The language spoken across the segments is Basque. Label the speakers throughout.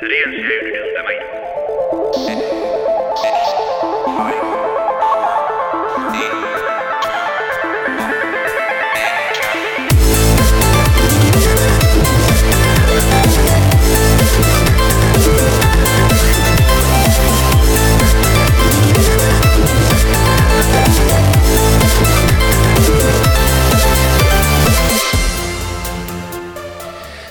Speaker 1: Sarean zehar irureun tamairu.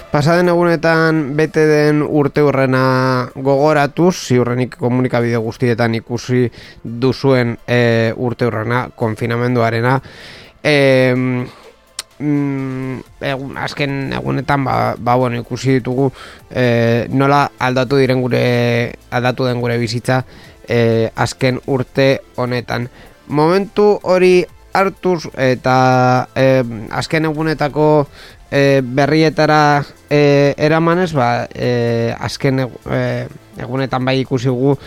Speaker 2: Pasaden egunetan bete den urte hurrena gogoratuz, ziurrenik komunikabide guztietan ikusi duzuen e, urte hurrena, konfinamenduarena. E, mm, egun, azken egunetan ba, ba bueno, ikusi ditugu e, nola aldatu diren gure aldatu den gure bizitza e, azken urte honetan. Momentu hori hartuz eta e, azken egunetako e, berrietara e, eramanez, ba, e, azken e, egunetan bai ikusi gu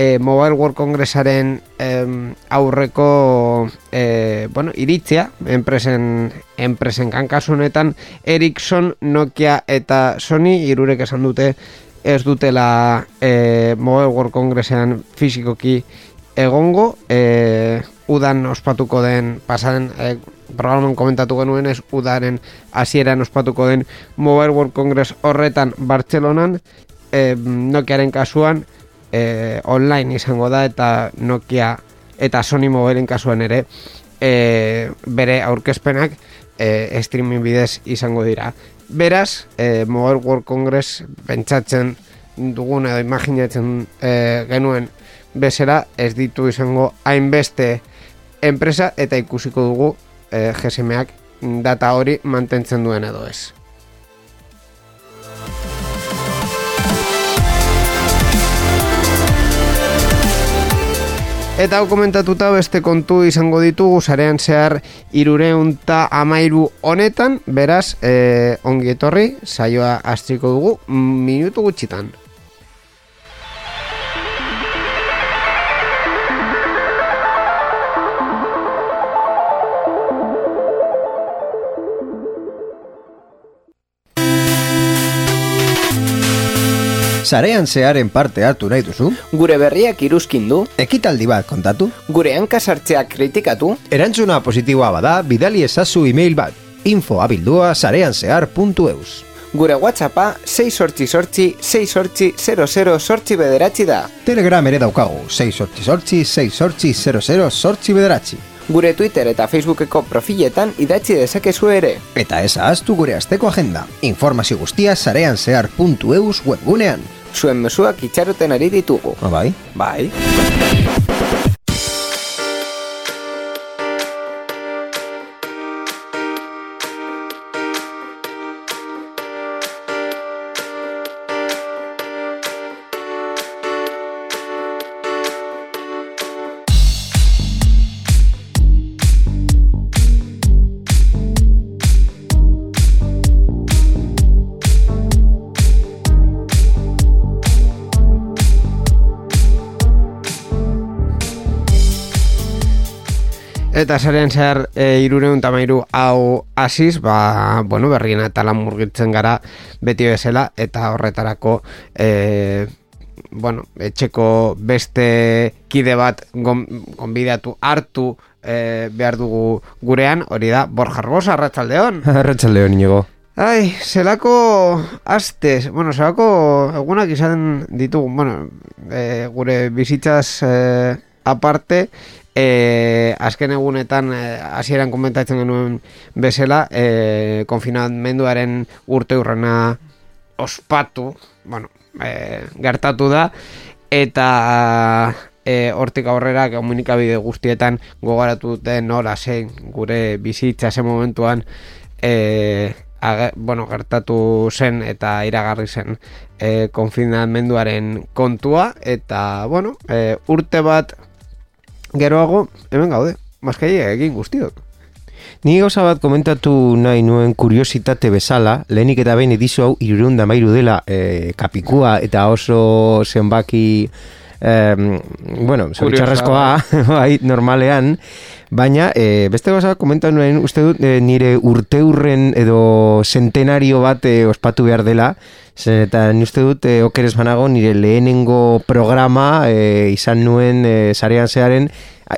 Speaker 2: e, Mobile World Congressaren em, aurreko e, bueno, iritzia, enpresen, enpresen kankasu honetan, Ericsson, Nokia eta Sony irurek esan dute ez dutela e, Mobile World Congressean fizikoki egongo, e, udan ospatuko den pasaden e, programan komentatu genuen ez udaren hasieran ospatuko den Mobile World Congress horretan Bartzelonan e, Nokiaren kasuan e, online izango da eta Nokia eta Sony Mobileen kasuan ere e, bere aurkezpenak e, streaming bidez izango dira. Beraz, e, Mobile World Congress pentsatzen dugun edo imaginatzen e, genuen bezera ez ditu izango hainbeste enpresa eta ikusiko dugu e, GSMak data hori mantentzen duen edo ez. Eta hau komentatuta beste kontu izango ditugu sarean zehar irureunta amairu honetan, beraz, e, ongi etorri, saioa astriko dugu, minutu gutxitan.
Speaker 3: Sarean zearen parte hartu nahi duzu?
Speaker 4: Gure berriak iruzkin du,
Speaker 3: Ekitaldi bat kontatu?
Speaker 4: gure hankasartzeak kritikatu,
Speaker 3: Erantzuna positiboa bada, bidali ezazu email bat. info abildua
Speaker 4: gure whatsappa 6 sortzi sortzi 6 sortzi 00 sortzi bederatzi da.
Speaker 3: Telegram ere daukagu, 6 sortzi sortzi, 6 sortzi 00 sortzi bederatzi.
Speaker 4: Gure Twitter eta Facebookeko profiletan idatzi dezakezu ere.
Speaker 3: Eta ez ahaztu gure asteko agenda. Informazio guztia sareanzehar.eus webgunean.
Speaker 4: Zuen mezuak itxaroten ari ditugu.
Speaker 3: Ah, bai?
Speaker 4: Bai.
Speaker 2: Eta sarean zehar e, irureun tamairu hau hasiz, ba, bueno, berrien eta lan murgitzen gara beti bezala, eta horretarako, e, bueno, etxeko beste kide bat gon, gonbidatu hartu e, behar dugu gurean, hori da, Borja Arbosa, Arratxaldeon.
Speaker 5: Arratxaldeo niñego.
Speaker 2: Ai, zelako astez, bueno, zelako egunak izan ditugu, bueno, e, gure bizitzaz e, aparte, e, azken egunetan e, hasieran komentatzen genuen bezala, e, konfinamenduaren urte urrena ospatu, bueno, e, gertatu da, eta e, hortik aurrera komunikabide guztietan gogoratu dute nola zein gure bizitza zen momentuan e, age, bueno, gertatu zen eta iragarri zen e, konfinamenduaren kontua eta bueno, e, urte bat geroago hemen gaude, maskai egin guztiok.
Speaker 5: Ni gauza bat komentatu nahi nuen kuriositate bezala, lehenik eta behin edizio hau irurunda mairu dela e, kapikua eta oso zenbaki em, bueno, zoritxarrezkoa, bai, normalean, Baina, e, beste gauza komentan nuen, uste dut, e, nire urteurren edo centenario bat e, ospatu behar dela, zen eta ni uste dut, e, okeres banago, nire lehenengo programa e, izan nuen e, zarean zearen,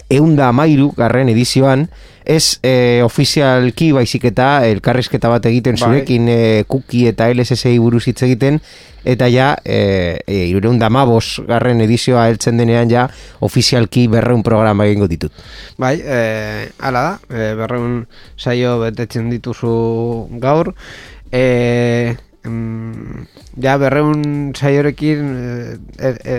Speaker 5: eunda amairu garren edizioan, ez e, ofizialki baizik eta elkarrizketa bat egiten
Speaker 2: Bai.
Speaker 5: zurekin e, kuki eta LSSI buruz hitz egiten, eta ja, e, e, irureunda amabos garren edizioa heltzen denean ja, ofizialki berreun programa egingo ditut.
Speaker 2: Bai, e, ala da, e, berreun saio betetzen dituzu gaur. E, mm, ja, berreun saiorekin e, e,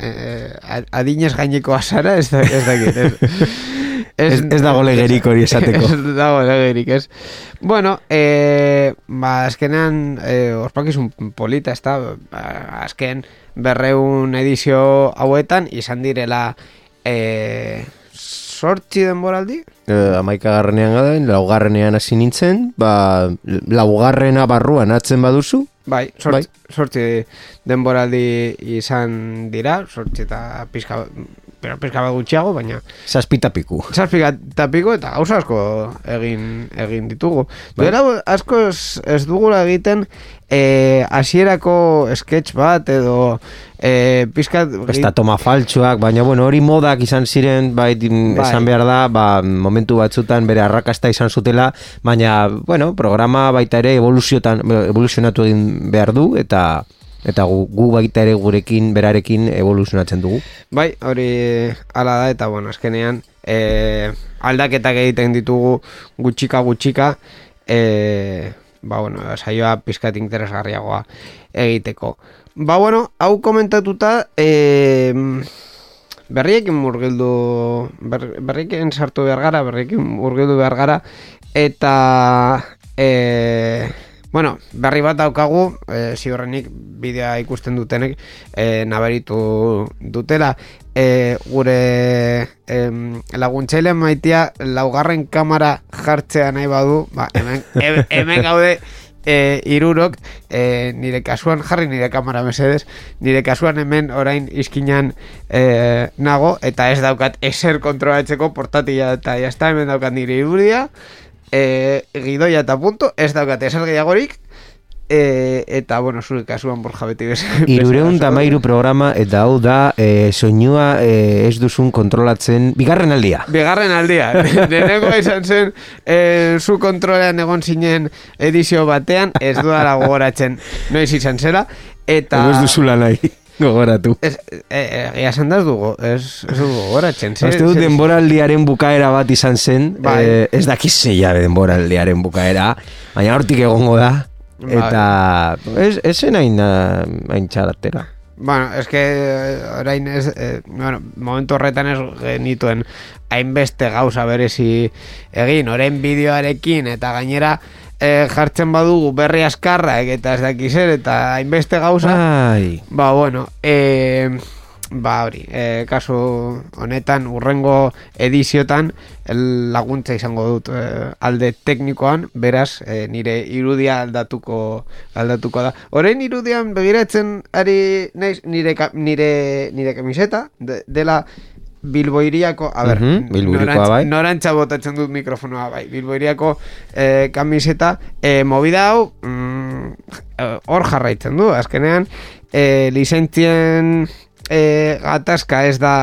Speaker 2: e, adinez gaineko azara, ez da, ez dakit, ez,
Speaker 5: Ez, ez dago legerik hori esateko.
Speaker 2: Ez dago legerik, ez. Bueno, e, ba, azkenean, e, ospakizun polita, ez da, ba, azken berreun edizio hauetan, izan direla e, sortzi denboraldi?
Speaker 5: E, amaika garrenean gaden, laugarrenean hasi nintzen, ba, laugarrena barruan atzen baduzu,
Speaker 2: Bai, sortzi, sortzi denboraldi izan dira, sortzi eta pizka, pero pizka bat gutxiago, baina
Speaker 5: zazpita piku.
Speaker 2: zazpi eta gauza asko egin, egin ditugu.
Speaker 5: Bai.
Speaker 2: Duela asko ez, ez dugula egiten eh, hasierako sketch bat edo eh, pizka...
Speaker 5: Ez da toma faltsuak, baina bueno, hori modak izan ziren, bai,
Speaker 2: Bai.
Speaker 5: esan behar da, ba, momentu batzutan bere arrakasta izan zutela, baina, bueno, programa baita ere evoluziotan, evoluzionatu egin behar du, eta eta gu, gu baita ere gurekin, berarekin evoluzionatzen dugu.
Speaker 2: Bai, hori hala da eta bueno, azkenean eh, aldaketak egiten ditugu gutxika gutxika eh, ba bueno, saioa pizkat interesgarriagoa egiteko. Ba bueno, hau komentatuta eh, berriekin murgildu ber, berriekin sartu behar gara, berriekin murgildu behar gara eta eh, Bueno, berri bat daukagu, e, ziurrenik bidea ikusten dutenek e, nabaritu dutela. E, gure em, laguntzaile maitia laugarren kamera jartzea nahi badu, ba, hemen, he- hemen gaude e, irurok, e, nire kasuan, jarri nire kamera mesedez, nire kasuan hemen orain izkinan e, nago, eta ez daukat eser kontrolatzeko portatila eta jazta hemen daukat nire irudia, e, gidoia eta punto, ez daukat eser gehiagorik, e, eta, bueno, zure kasuan borja beti bez.
Speaker 5: Irureun da mairu programa, eta hau da, e, soinua e, ez duzun kontrolatzen, bigarren aldia.
Speaker 2: Bigarren aldia. Lehenengo izan zen, e, zu kontrolean egon zinen edizio batean, ez dudala gogoratzen noiz izan zela, eta...
Speaker 5: Ez duzula nahi, gogoratu.
Speaker 2: Ez, e, e, egia esan da ez dugu, ez, ez dugu gogoratzen. Ze-
Speaker 5: Uste dut denboraldiaren bukaera bat izan zen,
Speaker 2: Bai.
Speaker 5: eh, ez dakiz zeia denboraldiaren bukaera, baina hortik egongo da,
Speaker 2: Bai.
Speaker 5: eta ez, ez zen hain, hain txaratera.
Speaker 2: Bueno, es que eh, orain ez, eh, bueno, momentu horretan ez genituen hainbeste gauza berezi egin, orain bideoarekin eta gainera eh, jartzen badugu berri askarrak eta ez dakizer eta hainbeste gauza,
Speaker 5: Ai,
Speaker 2: ba bueno, eh, ba hori, eh, kasu honetan urrengo ediziotan el laguntza izango dut eh, alde teknikoan, beraz eh, nire irudia aldatuko aldatuko da. Orain irudian begiratzen ari naiz nire nire nire kamiseta de, dela Bilboiriako, a ber,
Speaker 5: Bilboirikoa
Speaker 2: norantz-
Speaker 5: bai.
Speaker 2: norantza botatzen dut mikrofonoa bai, Bilboiriako eh, kamiseta, eh, movida hau mm, eh, hor jarraitzen du, azkenean eh, lizentzien eh, gatazka ez da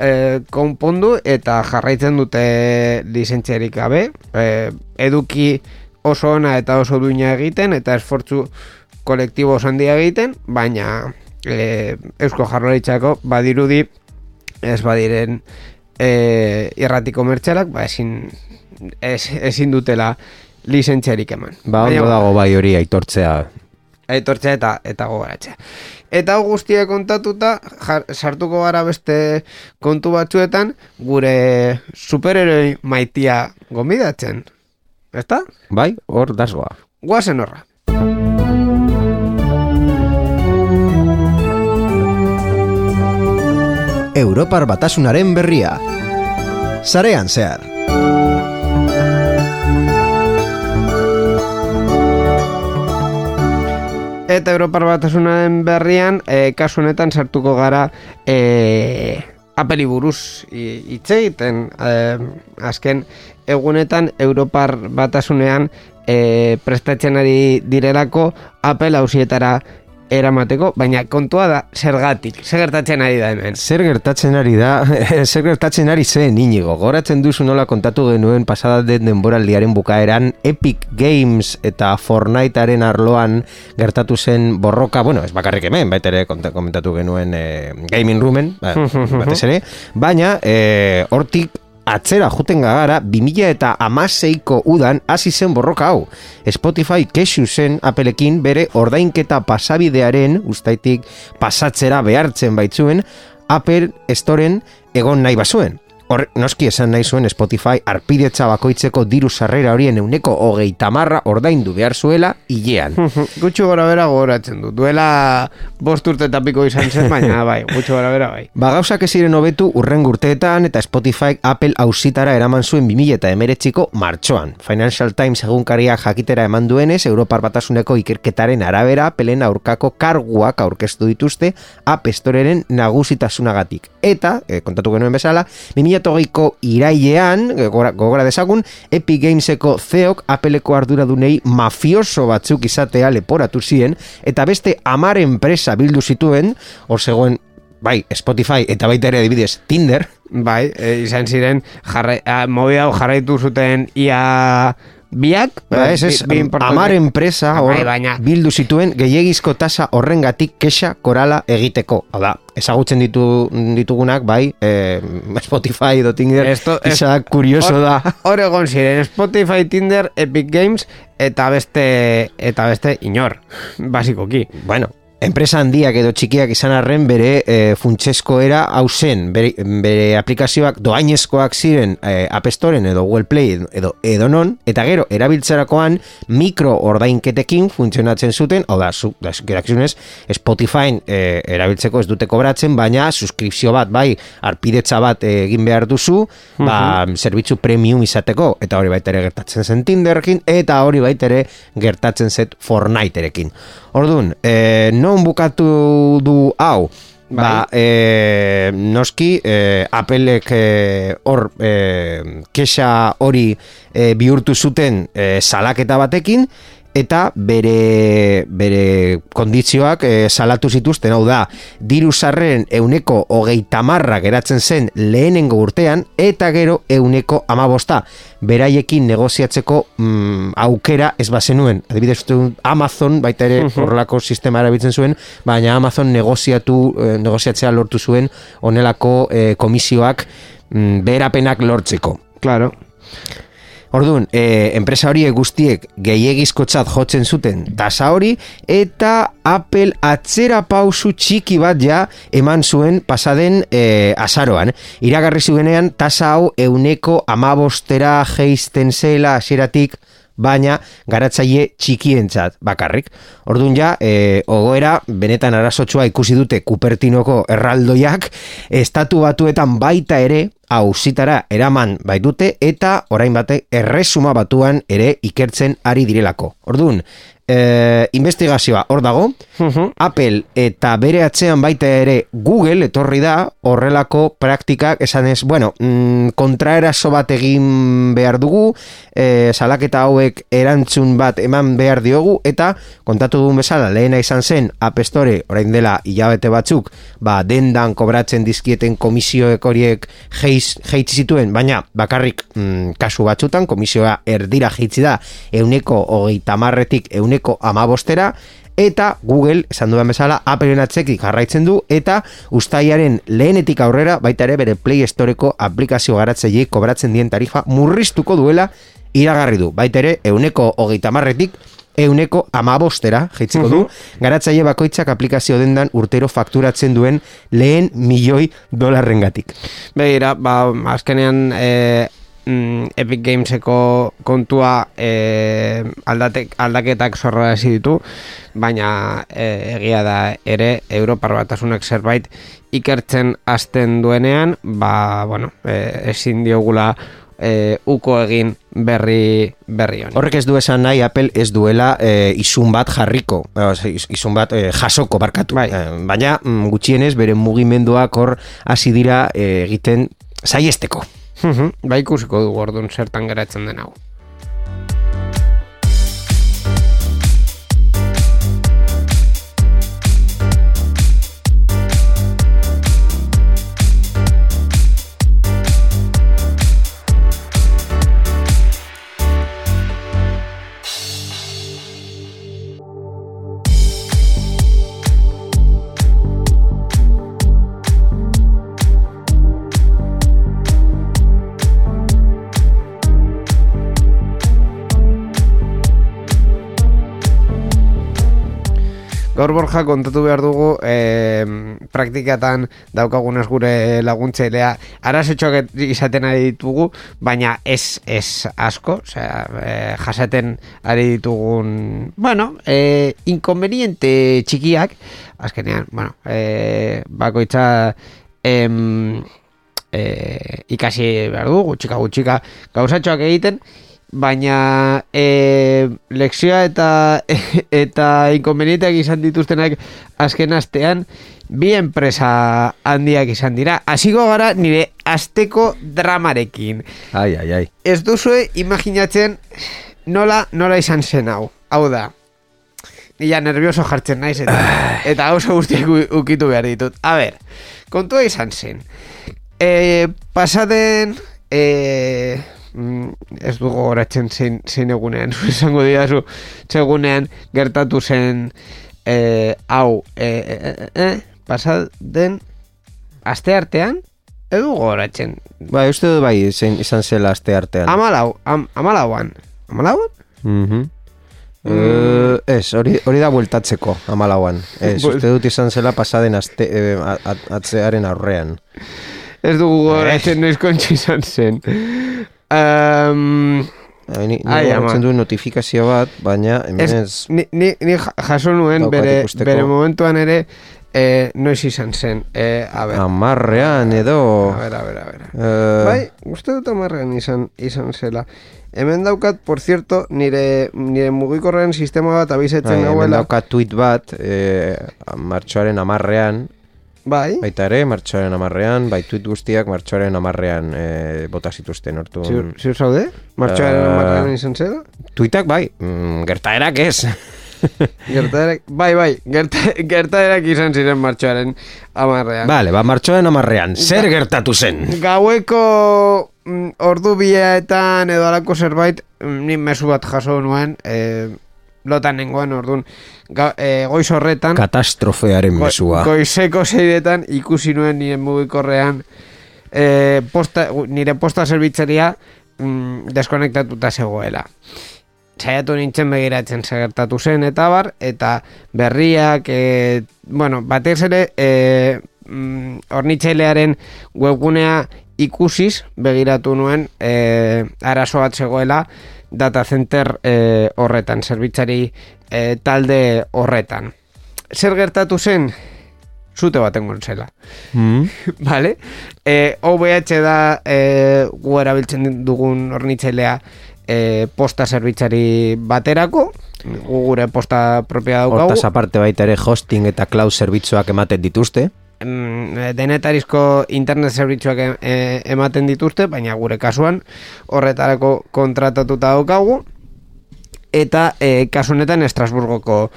Speaker 2: eh, konpondu eta jarraitzen dute lizentziarik gabe, eh, eduki oso ona eta oso duina egiten eta esfortzu kolektibo oso handia egiten, baina eh, Eusko Jarlaritzako badirudi ez badiren e, irrati komertzialak, ba ezin, ez, ezin dutela lizentziarik eman.
Speaker 5: ba ondo dago bai hori aitortzea.
Speaker 2: aitortzea eta eta gogoratzea. Eta hau guztia kontatuta, jar, sartuko gara beste kontu batzuetan, gure superheroi maitia gomidatzen. Ezta?
Speaker 5: Bai, hor dasgoa.
Speaker 2: Guazen horra.
Speaker 3: Europar batasunaren berria. Sarean zehar.
Speaker 2: Eta Europar batasunaren berrian, e, kasu honetan sartuko gara e, Apeli buruz hitz egiten eh, azken egunetan Europar batasunean eh, prestatzen ari direlako Apple hausietara eramateko, baina kontua da zergatik, zer gertatzen ari da hemen.
Speaker 5: Zer gertatzen ari da, zer gertatzen ari zen inigo, goratzen duzu nola kontatu genuen pasada den denboraldiaren bukaeran Epic Games eta Fortnitearen arloan gertatu zen borroka, bueno, ez bakarrik hemen, baita ere komentatu genuen eh, Gaming Roomen, ba, batez ere, baina eh, hortik atzera juten gara 2000 eta amaseiko udan hasi zen borroka hau. Spotify kexu zen apelekin bere ordainketa pasabidearen ustaitik pasatzera behartzen baitzuen Apple Storen egon nahi bazuen. Hor, noski esan nahi zuen Spotify arpidetza bakoitzeko diru sarrera horien euneko hogei tamarra ordaindu behar zuela hilean.
Speaker 2: Gutxu gora bera gogoratzen du. Duela bost urte eta piko izan zen, baina bai, gutxu gora bera bai.
Speaker 5: Ba gauzak ez ziren hobetu urren urteetan eta Spotify Apple ausitara eraman zuen 2000 eta emeretziko martxoan. Financial Times egunkariak jakitera eman duenez, Europar batasuneko ikerketaren arabera Appleen aurkako karguak aurkeztu dituzte App Storeren nagusitasunagatik. Eta, eh, kontatu genuen bezala, 2008ko irailean, gogora, dezagun, Epic Gameseko zeok Appleko arduradunei mafioso batzuk izatea leporatu ziren, eta beste amar enpresa bildu zituen, hor zegoen bai, Spotify eta baita ere adibidez Tinder,
Speaker 2: Bai, e, izan ziren, jarra, a, hau jarraitu zuten ia biak.
Speaker 5: ba, ez, ez,
Speaker 2: bi- bi
Speaker 5: amar enpresa hor
Speaker 2: Bai, baina,
Speaker 5: bildu zituen gehiegizko tasa horrengatik kexa korala egiteko. Hau da, ezagutzen ditu, ditugunak, bai, eh, Spotify edo Tinder,
Speaker 2: Esto- es-
Speaker 5: isa kurioso
Speaker 2: hor-
Speaker 5: da.
Speaker 2: Hor egon ziren, Spotify, Tinder, Epic Games, eta beste, eta beste inor, basikoki.
Speaker 5: Bueno, enpresa handiak edo txikiak izan arren bere e, funtsesko era hau zen, bere, bere aplikazioak doainezkoak ziren e, App Storen edo Google Play edo edo non, eta gero erabiltzerakoan mikro ordainketekin funtzionatzen zuten, hau da, zu, da Spotify e, erabiltzeko ez dute kobratzen, baina suskripzio bat, bai, arpidetza bat e, egin behar duzu, ba, zerbitzu premium izateko, eta hori baita ere gertatzen zen Tinderrekin, eta hori baita ere gertatzen zet Fortniterekin. Orduan, e, non bukatu du hau? Ba, e, noski, e, Applek e, hor e, kexa hori e, bihurtu zuten e, salaketa batekin, eta bere, bere kondizioak e, salatu zituzten, hau da, diru sarreren euneko hogei tamarra geratzen zen lehenengo urtean, eta gero euneko amabosta, beraiekin negoziatzeko mm, aukera ez bazenuen. Adibidez, Amazon baita ere horrelako sistema erabiltzen zuen, baina Amazon negoziatu, eh, negoziatzea lortu zuen honelako eh, komisioak mm, beherapenak lortzeko.
Speaker 2: Claro.
Speaker 5: Orduan, e, enpresa horiek guztiek gehiegizkotzat jotzen zuten tasa hori eta Apple atzera pausu txiki bat ja eman zuen pasaden e, azaroan. Iragarri zuenean tasa hau euneko amabostera geisten zela hasieratik baina garatzaile txikientzat bakarrik. Orduan ja, e, ogoera, benetan arazotsua ikusi dute Kupertinoko erraldoiak, estatu batuetan baita ere, hausitara eraman baitute eta orain bate erresuma batuan ere ikertzen ari direlako. Orduan, e, investigazioa hor dago, Apple eta bere atzean baita ere Google etorri da horrelako praktikak esanez, bueno, mm, kontraeraso bat egin behar dugu, e, salaketa hauek erantzun bat eman behar diogu eta kontatu dugun bezala lehena izan zen App Store orain dela hilabete batzuk ba dendan kobratzen dizkieten komisioek horiek heiz, jeitzi zituen baina bakarrik mm, kasu batzutan komisioa erdira jeitzi da euneko hogeita marretik euneko amabostera eta Google, esan dudan bezala, Appleen atzetik jarraitzen du, eta ustaiaren lehenetik aurrera, baita ere bere Play Storeko aplikazio garatzaile kobratzen dien tarifa murriztuko duela iragarri du. Baita ere, euneko hogeita marretik, euneko amabostera, jaitziko du, garatzaile bakoitzak aplikazio dendan urtero fakturatzen duen lehen milioi dolarrengatik.
Speaker 2: Begira, ba, azkenean e, mm, Epic Gameseko kontua e, aldatek, aldaketak zorra ditu, baina e, egia da ere Europar batasunak zerbait ikertzen hasten duenean, ba, bueno, e, ezin diogula e, uko egin berri berri honi.
Speaker 5: Horrek ez du esan nahi Apple ez duela e, izun bat jarriko, e, iz- izun bat e, jasoko barkatu.
Speaker 2: Bai.
Speaker 5: E, baina mm, gutxienez bere mugimenduak hor hasi dira e, egiten saiesteko.
Speaker 2: Mhm, ba ikusiko dugu orduan zertan geratzen den hau. Gaur borja kontatu behar dugu e, praktikatan daukagunez gure laguntzailea arazetxoak izaten ari ditugu, baina ez, ez asko, osea, e, jasaten ari ditugun, bueno, e, inconveniente txikiak, azkenean, bueno, e, bakoitza em, e, ikasi behar dugu, gutxika gutxika gauzatxoak egiten, baina e, lekzioa eta eta inkonvenienteak izan dituztenak azken astean bi enpresa handiak izan dira. Hasiko gara nire asteko dramarekin.
Speaker 5: Ai, ai, ai.
Speaker 2: Ez duzue imaginatzen nola nola izan zen hau. Hau da. Nila nervioso jartzen naiz eta, eta oso guztiak ukitu behar ditut. A ber, kontua izan zen. E, pasaden e, mm, ez dugu horatzen zein, zein egunean, esango didazu, segunean gertatu zen e, hau, e, e, e, e, pasaden aste artean, ez dugu horatzen,
Speaker 5: Ba, uste dut bai, zein, izan zela aste artean.
Speaker 2: Amalau, am, amalauan. Amalauan?
Speaker 5: Mhm. Eh, ez, hori, hori da bueltatzeko, amalauan. Ez,
Speaker 2: Buel-
Speaker 5: uste dut izan zela pasaden aste, eh, atzearen aurrean.
Speaker 2: Ez dugu goratzen noiz kontxi izan zen. Um,
Speaker 5: ni, ni notifikazio bat, baina hemen
Speaker 2: ez, ni, ni, ni ja- jaso nuen bere,
Speaker 5: ikusteko.
Speaker 2: bere momentuan ere eh, noiz izan zen. Eh, a ber,
Speaker 5: Amarrean edo...
Speaker 2: a ber, a ber, a ber.
Speaker 5: Eh,
Speaker 2: Bai, uste dut amarrean izan, izan zela. Hemen daukat, por cierto, nire, nire mugikorren sistema bat
Speaker 5: bai,
Speaker 2: abizetzen
Speaker 5: hemen
Speaker 2: nahuela.
Speaker 5: daukat tweet bat, eh, martxoaren amarrean,
Speaker 2: Bai,
Speaker 5: baita ere, martxoaren amarrean, bai tweet guztiak martxoaren amarrean eh, bota zituzten ortu.
Speaker 2: ziur, ziur zaude? Martxoaren
Speaker 5: Eh,
Speaker 2: amarrean izan zela?
Speaker 5: Tweetak bai, mm, gertaerak ez.
Speaker 2: Gertaerak, bai, bai, gerta, gertaerak izan ziren martxoaren amarrean.
Speaker 5: Vale, ba, martxoaren amarrean, zer gertatu zen?
Speaker 2: Gaueko mm, ordu biaetan edo alako zerbait, mm, ni mezu bat jaso nuen, e, lotan nengoen orduan, ga, e, goiz horretan,
Speaker 5: Katastrofearen
Speaker 2: go-
Speaker 5: mesua.
Speaker 2: goizeko zeiretan ikusi nuen nire mugikorrean, e, posta, nire posta zerbitzeria mm, deskonektatuta zegoela. Saiatu nintzen begiratzen segertatu zen eta bar, eta berriak, e, bueno, batez ere, e, mm, hornitzailearen webgunea ikusiz begiratu nuen e, arazo bat zegoela data center e, horretan, zerbitzari e, talde horretan. Zer gertatu zen? Zute baten zela.
Speaker 5: Mm?
Speaker 2: Vale? E, OVH da e, gu erabiltzen dugun hornitzailea e, posta zerbitzari baterako, gu gure posta propia daukagu.
Speaker 5: Hortaz aparte baita ere hosting eta cloud zerbitzuak ematen dituzte.
Speaker 2: Mm, denetarizko internet zerbitzuak e, e, ematen dituzte, baina gure kasuan horretarako kontratatuta daukagu eta e, kasu honetan Estrasburgoko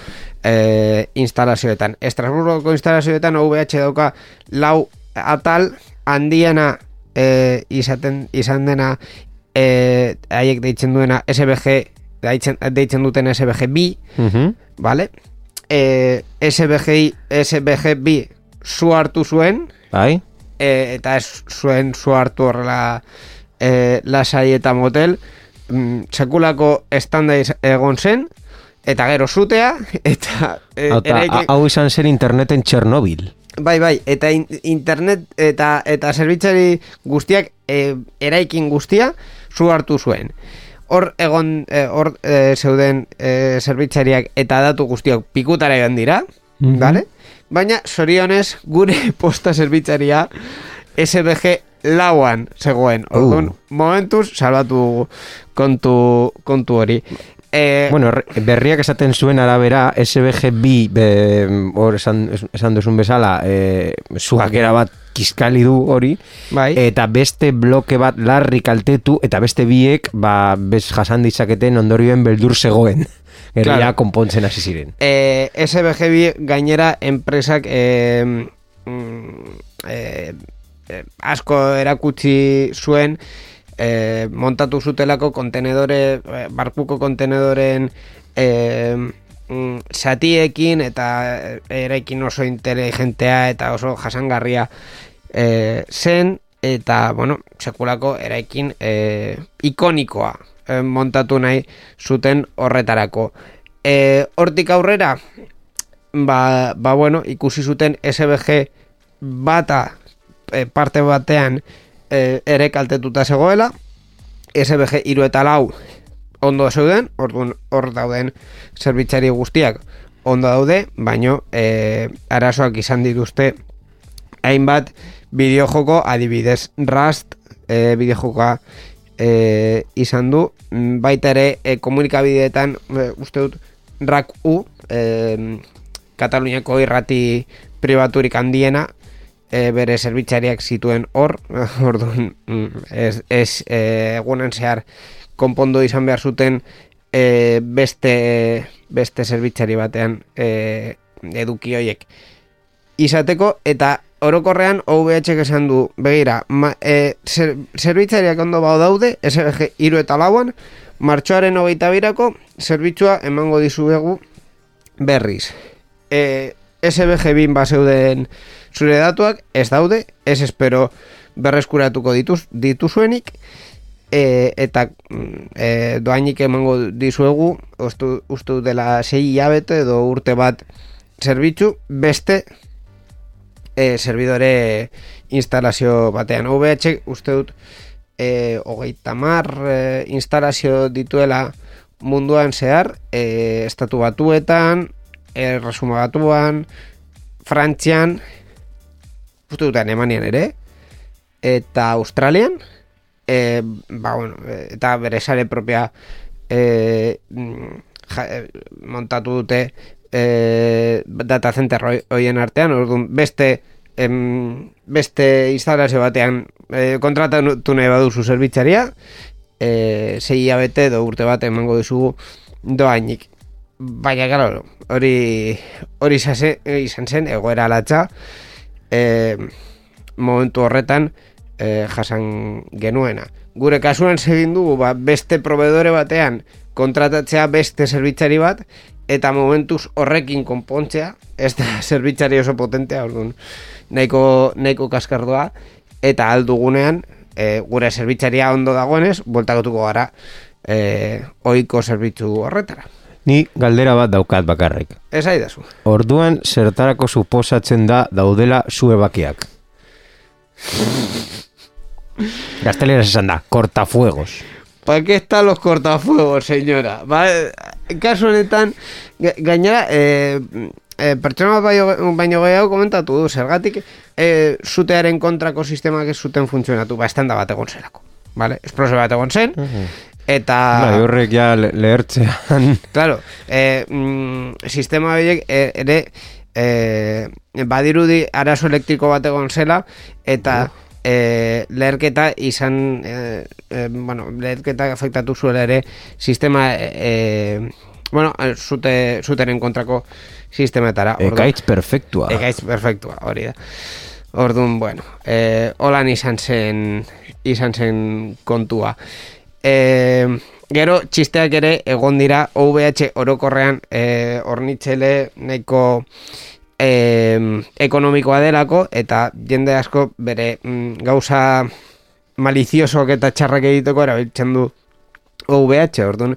Speaker 2: e, instalazioetan. Estrasburgoko instalazioetan OVH dauka lau atal handiena e, izaten, izan dena e, haiek deitzen duena SBG deitzen, deitzen duten SBG bi
Speaker 5: Mhm.
Speaker 2: vale? E, SBG, SBG bi zu hartu zuen
Speaker 5: Bai?
Speaker 2: e, eta ez zuen zu hartu horrela e, lasai eta motel mm, sekulako estandaiz egon zen eta gero zutea eta e,
Speaker 5: Hau, ta-
Speaker 2: eraiki-
Speaker 5: hau izan zen interneten Txernobil.
Speaker 2: Bai, bai, eta in, internet eta eta zerbitzari guztiak e, eraikin guztia zu hartu zuen. Hor egon e, hor e, zeuden e, zerbitzariak eta datu guztiak pikutara egon dira,
Speaker 5: Mhm.
Speaker 2: vale? Baina zorionez gure posta zerbitzaria SBG lauan zegoen. Orduan, momentuz, salbatu dugu kontu, kontu hori. E,
Speaker 5: Bueno, berriak esaten zuen arabera, SBG bi, hor esan, esan duzun bezala, e, zuak bat kiskali du hori,
Speaker 2: bai.
Speaker 5: eta beste bloke bat larri kaltetu, eta beste biek, ba, bez jasan ditzaketen ondorioen beldur zegoen. Gero
Speaker 2: Claro.
Speaker 5: ja konpontzen hasi ziren.
Speaker 2: e, SBG gainera enpresak e, e, e, asko erakutsi zuen e, montatu zutelako kontenedore, e, barkuko kontenedoren e, mm, satiekin eta eraikin oso inteligentea eta oso jasangarria e, zen eta, bueno, sekulako eraikin e, ikonikoa e, montatu nahi zuten horretarako. E, hortik aurrera, ba, ba bueno, ikusi zuten SBG bata e, parte batean e, ere kaltetuta zegoela, SBG iru eta lau ondo zeuden, orduan hor dauden zerbitzari guztiak ondo daude, baino e, arazoak izan dituzte hainbat bideojoko adibidez Rust e, bideojokoa e, izan du. Mm, baita ere e, komunikabideetan e, uste dut rak u e, Kataluniako irrati pribaturik handiena e, bere zerbitzariak zituen hor. Orduan mm, ez, ez e, egunen zehar konpondo izan behar zuten e, beste beste zerbitzari batean e, eduki hoiek izateko eta orokorrean OVH esan du begira ma, e, zer, zerbitzariak ondo bau daude SBG iru eta lauan martxoaren hogeita birako zerbitzua emango dizuegu berriz. E, SBG bin bazeuden zure datuak ez daude ez espero berreskuratuko dituz, dituzuenik e, eta mm, e, doainik emango dizuegu uste dut dela sei hilabete edo urte bat zerbitzu beste e, servidore instalazio batean. VH uste dut e, hogeita mar e, instalazio dituela munduan zehar e, estatu batuetan e, resuma batuan Frantzian uste dut Alemanian ere eta Australian e, ba, bueno, e, eta bere sare propia e, mm, ja, e, montatu dute e, data center hoi- hoien artean, orduan beste em, beste instalazio batean e, kontratatu nahi baduzu zerbitzaria e, sei hilabete edo urte bat emango dizugu doainik baina claro, hori hori izan zen egoera latza e, momentu horretan e, jasan genuena. Gure kasuan segin dugu ba, beste proveedore batean kontratatzea beste zerbitzari bat eta momentuz horrekin konpontzea ez da zerbitzari oso potentea orduan nahiko, nahiko kaskardoa eta aldugunean e, gure zerbitzaria ondo dagoenez bueltakotuko gara e, oiko zerbitzu horretara
Speaker 5: Ni galdera bat daukat bakarrik.
Speaker 2: ez aidazu
Speaker 5: Orduan zertarako suposatzen da daudela zue bakiak. Gazteleraz esan da, kortafuegos.
Speaker 2: ¿Para qué están los cortafuegos, señora? Ba, kasu honetan, ga- gainera, e, e, pertsona bat baino, baino gehiago komentatu du, zergatik e, zutearen kontrako sistemak ez zuten funtzionatu, ba, estanda bat egon zelako. Vale? Esplosio bat egon zen, eta...
Speaker 5: Bai, horrek ja le- lehertzean.
Speaker 2: Claro, eh, mm, sistema horiek eh, ere eh, badirudi arazo elektriko bat egon zela eta eh, leherketa izan eh, eh, bueno, leherketa afektatu zuela ere sistema eh, bueno, zute, zuteren kontrako sistemetara
Speaker 5: Ekaitz perfektua.
Speaker 2: Ekaitz perfektua, hori da. Orduan, bueno, eh, holan izan zen, izan zen kontua. Eh, gero, txisteak ere egon dira OVH orokorrean eh, ornitzele nahiko eh, ekonomikoa delako eta jende asko bere mm, gauza maliziosoak eta txarrak egiteko erabiltzen du OVH, orduan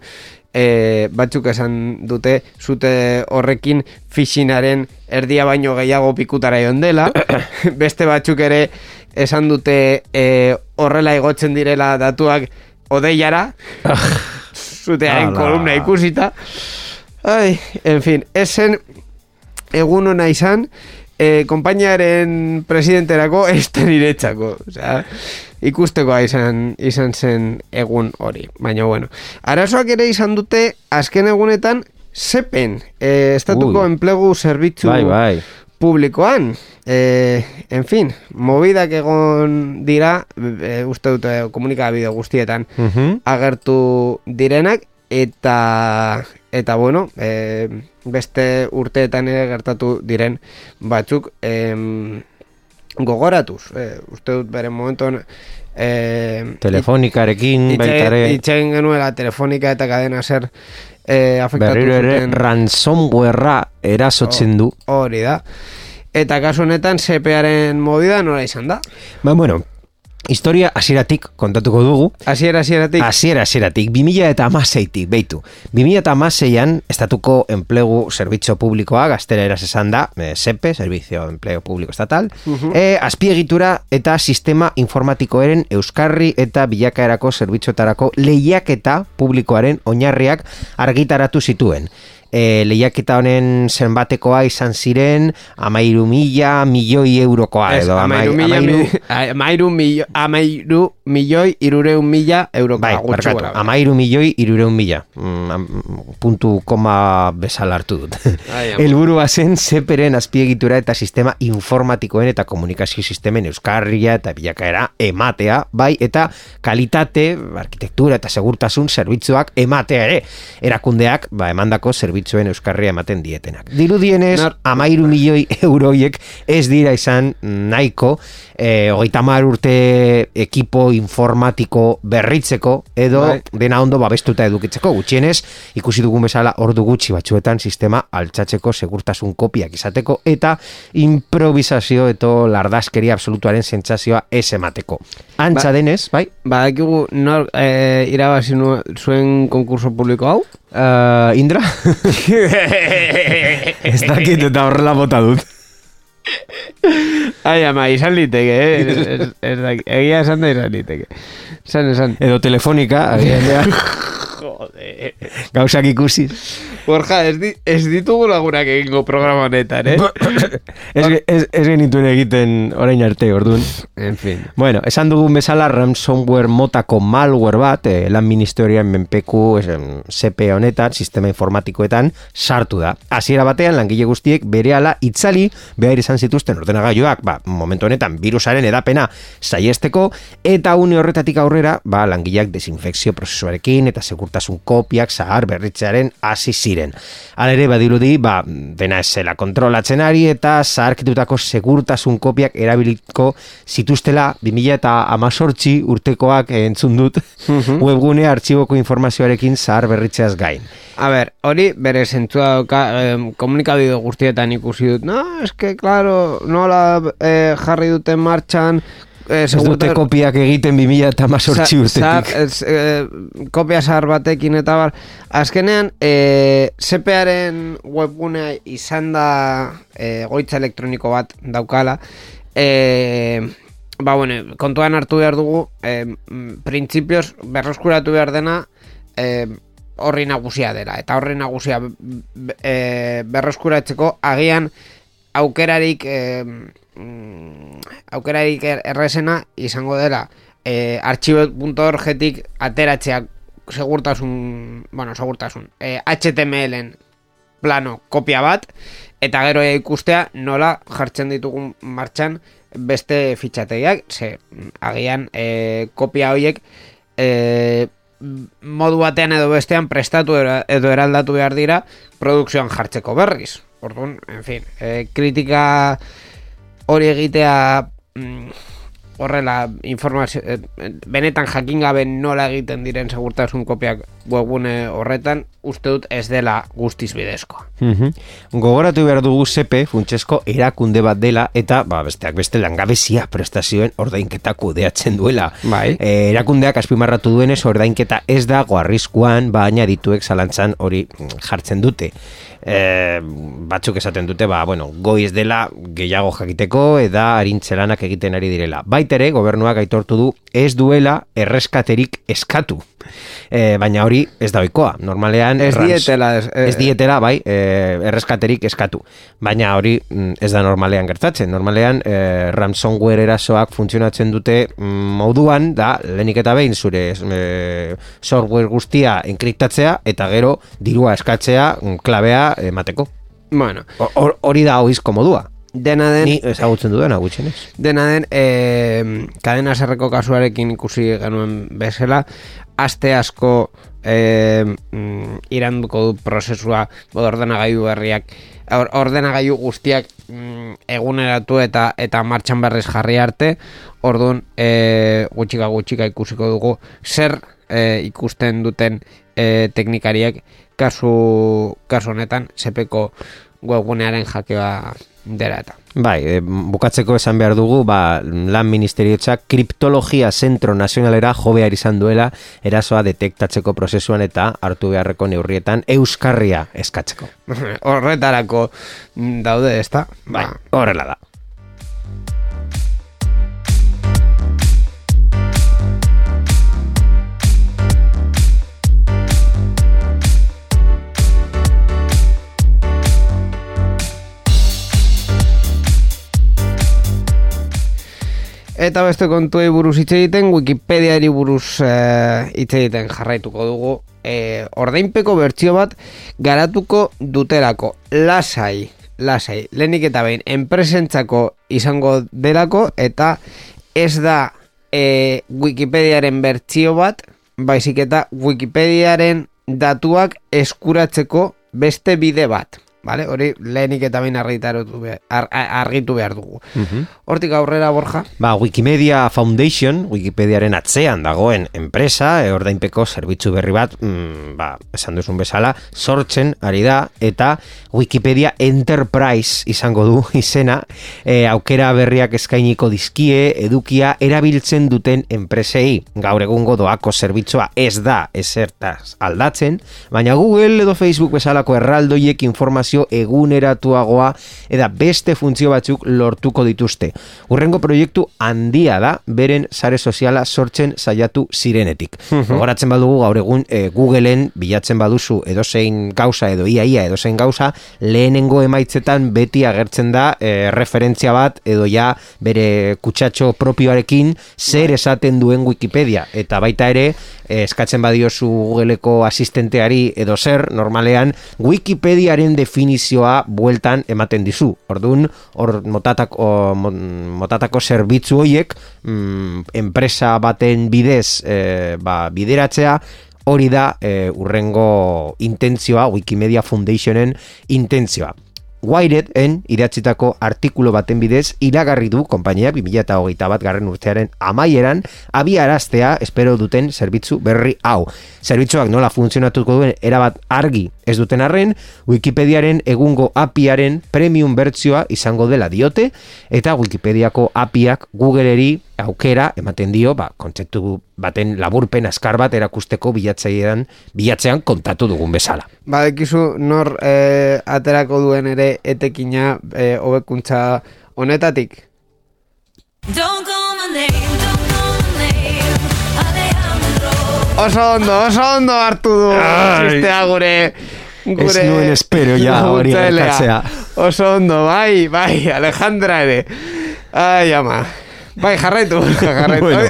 Speaker 2: e, batzuk esan dute zute horrekin fishinaren erdia baino gehiago pikutara joan dela. Beste batzuk ere esan dute e, horrela igotzen direla datuak odeiara zutearen
Speaker 5: Ala.
Speaker 2: kolumna ikusita. Ai, en fin, esen egun ona izan e, konpainiaren presidenterako ez da niretzako. Osea, ikustekoa izan, izan zen egun hori. Baina, bueno. Arazoak ere izan dute, azken egunetan, sepen, e, estatuko
Speaker 5: Ui.
Speaker 2: enplegu zerbitzu
Speaker 5: Bai, bai.
Speaker 2: publikoan. E, en fin, mobidak egon dira, e, uste dute komunikabide guztietan
Speaker 5: Mhm.
Speaker 2: agertu direnak, eta, eta bueno, e, beste urteetan ere gertatu diren batzuk em, gogoratuz. E, uste dut bere momentuan e,
Speaker 5: Telefonikarekin baita ere
Speaker 2: Itxegin genuela telefonika eta kadena zer e, afektatu
Speaker 5: berriro ere
Speaker 2: zuten
Speaker 5: ransomwarea erasotzen du.
Speaker 2: hori da. Eta kasu honetan CParen movida nola izan da?
Speaker 5: Ba, bueno, historia hasieratik kontatuko dugu.
Speaker 2: Hasiera hasieratik.
Speaker 5: Hasiera hasieratik 2016tik beitu. 2016an estatuko enplegu zerbitzu publikoa gaztera eraz esan da, eh, SEPE, Servicio de Empleo Público Estatal, eh, azpiegitura eta sistema informatikoaren euskarri eta bilakaerako zerbitzuetarako lehiaketa publikoaren oinarriak argitaratu zituen. E, lehiaketa honen zenbatekoa izan ziren amairu mila milioi eurokoa edo
Speaker 2: amairu
Speaker 5: amairu-
Speaker 2: amairu milio- amairu milioi irureun mila euroko
Speaker 5: Bai, barkatu, amairu milioi irureun mila. Mm, puntu koma bezala hartu dut.
Speaker 2: Ai, ama.
Speaker 5: Helburua zen seperen azpiegitura eta sistema informatikoen eta komunikazio sistemen euskarria eta bilakaera ematea, bai, eta kalitate, arkitektura eta segurtasun zerbitzuak ematea ere. Erakundeak, ba, emandako zerbitzuen euskarria ematen dietenak. Dirudienez,
Speaker 2: Nar-
Speaker 5: amairu milioi euroiek ez dira izan nahiko, eh, hogeita hamar urte ekipo informatiko berritzeko edo
Speaker 2: Bai.
Speaker 5: dena ondo babestuta edukitzeko gutxienez ikusi dugun bezala ordu gutxi batzuetan sistema altxatzeko segurtasun kopiak izateko eta improvisazio eta lardaskeria absolutuaren sentsazioa ez emateko. Antza
Speaker 2: Ba-
Speaker 5: denez, bai?
Speaker 2: Badakigu nor e, irabazi zuen konkurso publiko hau?
Speaker 5: Uh, Indra? ez dakit eta horrela bota dut.
Speaker 2: Ai, ama, izan liteke, eh? Ez- ez- ez daki- Egia esan da izan liteke. Esan, esan.
Speaker 5: Edo telefonika, agian ja,
Speaker 2: Jode.
Speaker 5: gauzak ikusi.
Speaker 2: Borja, ez, di, ez ditugu lagunak egingo programa honetan, eh?
Speaker 5: ez, ez, ez genituen egiten orain arte, orduan.
Speaker 2: en fin.
Speaker 5: Bueno, esan dugun bezala ransomware motako malware bat, eh, lan ministerian menpeku esen, CP honetan, sistema informatikoetan, sartu da. Hasiera batean, langile guztiek berehala itzali behar izan zituzten ordenagailuak, ba, momentu honetan, virusaren edapena saiesteko, eta une horretatik aurrera, ba, langileak desinfekzio prozesuarekin eta segurtasun kopiak zahar berritzearen hasi ziren. Hala ere, badirudi, ba, dena ez zela kontrolatzen ari eta zaharkitutako segurtasun kopiak erabiliko zituztela 2000 eta amazortzi urtekoak entzun dut webgune artxiboko informazioarekin zahar berritzeaz gain.
Speaker 2: A ber, hori bere zentzua dauka em, komunikabide guztietan ikusi dut. No, eske, claro, nola eh, jarri dute martxan eh,
Speaker 5: Ez dute
Speaker 2: segurta-
Speaker 5: kopiak egiten 2000 eta amazortzi
Speaker 2: Za-
Speaker 5: urtetik.
Speaker 2: ez, eh, kopia zahar batekin eta bar. Azkenean, eh, CParen webgunea izan da eh, goitza elektroniko bat daukala. Eh, ba, bueno, kontuan hartu behar dugu, eh, printzipioz berroskuratu behar dena eh, horri nagusia dela. Eta horri nagusia b- eh, berroskuratzeko agian aukerarik eh, mm, aukerarik er- errezena izango dela eh, archivo.orgetik ateratzeak segurtasun bueno, segurtasun eh, HTMLen plano kopia bat eta gero ikustea nola jartzen ditugun martxan beste fitxategiak ze agian eh, kopia horiek eh, modu batean edo bestean prestatu edo eraldatu behar dira produkzioan jartzeko berriz. Orduan, en fin, eh, kritika hori egitea mm, horrela informazio eh, benetan jakin gabe nola egiten diren segurtasun kopiak webgune horretan uste dut ez dela guztiz bidezkoa.
Speaker 5: Mhm. Gogoratu behar dugu sepe funtsesko erakunde bat dela eta ba, besteak beste langabezia prestazioen ordainketa kudeatzen duela.
Speaker 2: Bai.
Speaker 5: E, erakundeak azpimarratu duenez ordainketa ez dago arriskuan baina dituek zalantzan hori mm, jartzen dute. E, batzuk esaten dute ba, bueno, goiz dela gehiago jakiteko eta arintzelanak egiten ari direla. Baitere, gobernuak aitortu du ez duela erreskaterik eskatu. E, baina hori ez da oikoa. Normalean
Speaker 2: Ez
Speaker 5: rans-
Speaker 2: dietela, ez- eh,
Speaker 5: ez dietela, bai, e, erreskaterik eskatu. Baina hori mm, ez da normalean gertatzen. Normalean e, ransomware erasoak funtzionatzen dute mm, moduan da lehenik eta behin zure e, software guztia enkriptatzea eta gero dirua eskatzea mm, emateko.
Speaker 2: Bueno,
Speaker 5: Hor- hor- Hori da oizko modua.
Speaker 2: dena den...
Speaker 5: Ni ezagutzen dudana gutxenez.
Speaker 2: Dena den, e, kadena zerreko kasuarekin ikusi genuen bezala, aste asko e, mm, iranduko du prozesua ordenagailu berriak, or, ordenagailu guztiak mm, eguneratu eta eta martxan berriz jarri arte, orduan e, gutxika gutxika ikusiko dugu zer e, ikusten duten e, teknikariak kasu, kasu honetan sepeko webgunearen jakea dela eta.
Speaker 5: Bai, e, bukatzeko esan behar dugu, ba, lan ministeriotzak kriptologia zentro nazionalera jo behar izan duela erasoa detektatzeko prozesuan eta hartu beharreko neurrietan euskarria eskatzeko.
Speaker 2: Horretarako daude, ezta?
Speaker 5: Bai,
Speaker 2: Ba,
Speaker 5: horrela da.
Speaker 2: Eta beste kontuei buruz hitz egiten, Wikipediari buruz eh, hitz egiten jarraituko dugu. E, ordainpeko bertsio bat garatuko dutelako. Lasai, lasai. Lehenik eta behin, enpresentzako izango delako eta ez da e, Wikipediaren bertsio bat, baizik eta Wikipediaren datuak eskuratzeko beste bide bat. Vale? Hori lehenik eta behin argitaratu behar, ar, argitu behar dugu. Hortik aurrera, Borja?
Speaker 5: Ba, Wikimedia Foundation, Wikipediaren atzean dagoen enpresa, e, ordainpeko zerbitzu berri bat, mm, ba, esan duzun bezala, sortzen ari da, eta Wikipedia Enterprise izango du izena, e, aukera berriak eskainiko dizkie, edukia erabiltzen duten enpresei. Gaur egungo doako zerbitzua ez da esertaz aldatzen, baina Google edo Facebook bezalako erraldoiek informazio eguneratuagoa eta beste funtzio batzuk lortuko dituzte. Urrengo proiektu handia da beren sare soziala sortzen saiatu zirenetik. Gogoratzen badugu gaur egun e, Googleen bilatzen baduzu edozein gauza edo iaia edozein gauza lehenengo emaitzetan beti agertzen da e, referentzia bat edo ja bere kutsatxo propioarekin zer esaten duen Wikipedia eta baita ere e, eskatzen badiozu Googleeko asistenteari edo zer normalean Wikipediaren definizioa bueltan ematen dizu. Ordun hor motatako, motatako zerbitzu hoiek mm, enpresa baten bidez e, ba, bideratzea hori da e, urrengo intentzioa Wikimedia Foundationen intentzioa. Wired-en idatzitako artikulu baten bidez iragarri du konpainia 2008 bat garren urtearen amaieran abiaraztea espero duten zerbitzu berri hau. Zerbitzuak nola funtzionatuko duen erabat argi ez duten arren, Wikipediaren egungo apiaren premium bertsioa izango dela diote, eta Wikipediako apiak Googleri aukera ematen dio, ba, kontzeptu baten laburpen askar bat erakusteko bilatzailean bilatzean kontatu dugun bezala.
Speaker 2: Badekizu nor eh, aterako duen ere etekina eh, hobekuntza honetatik.
Speaker 6: Don't call my name, don't call my name. Alejandro.
Speaker 2: Oso ondo, oso ondo hartu du
Speaker 5: Ai.
Speaker 2: txistea gure gure
Speaker 5: Ez nuen espero ja hori.
Speaker 2: Oso ondo, bai, bai, Alejandra ere. Ai, ama. Bai, jarraitu, jarraitu.
Speaker 5: Bueno.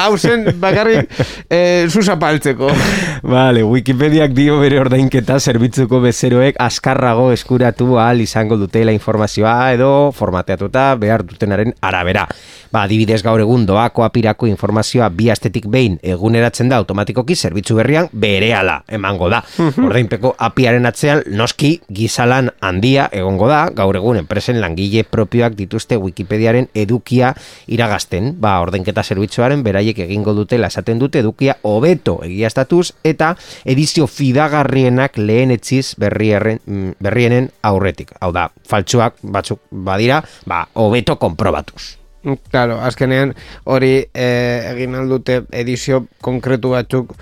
Speaker 2: Hau zen bakarrik eh, zuzapaltzeko.
Speaker 5: Vale, Wikipediak dio bere ordainketa zerbitzuko bezeroek askarrago eskuratu ahal izango dutela informazioa edo formateatuta behar dutenaren arabera. Ba, adibidez gaur egun doako apirako informazioa bi astetik behin eguneratzen da automatikoki zerbitzu berrian berehala emango da. Ordainpeko apiaren atzean noski gizalan handia egongo da, gaur egun enpresen langile propioak dituzte Wikipediaren edukia iragazten. Ba, ordainketa zerbitzuaren beraiek egingo dutela esaten dute edukia hobeto egiaztatuz eta edizio fidagarrienak lehen etziz berrierren, mm, berrienen aurretik. Hau da, faltsuak batzuk badira, ba, hobeto konprobatuz.
Speaker 2: Claro, azkenean hori eh, egin aldute edizio konkretu batzuk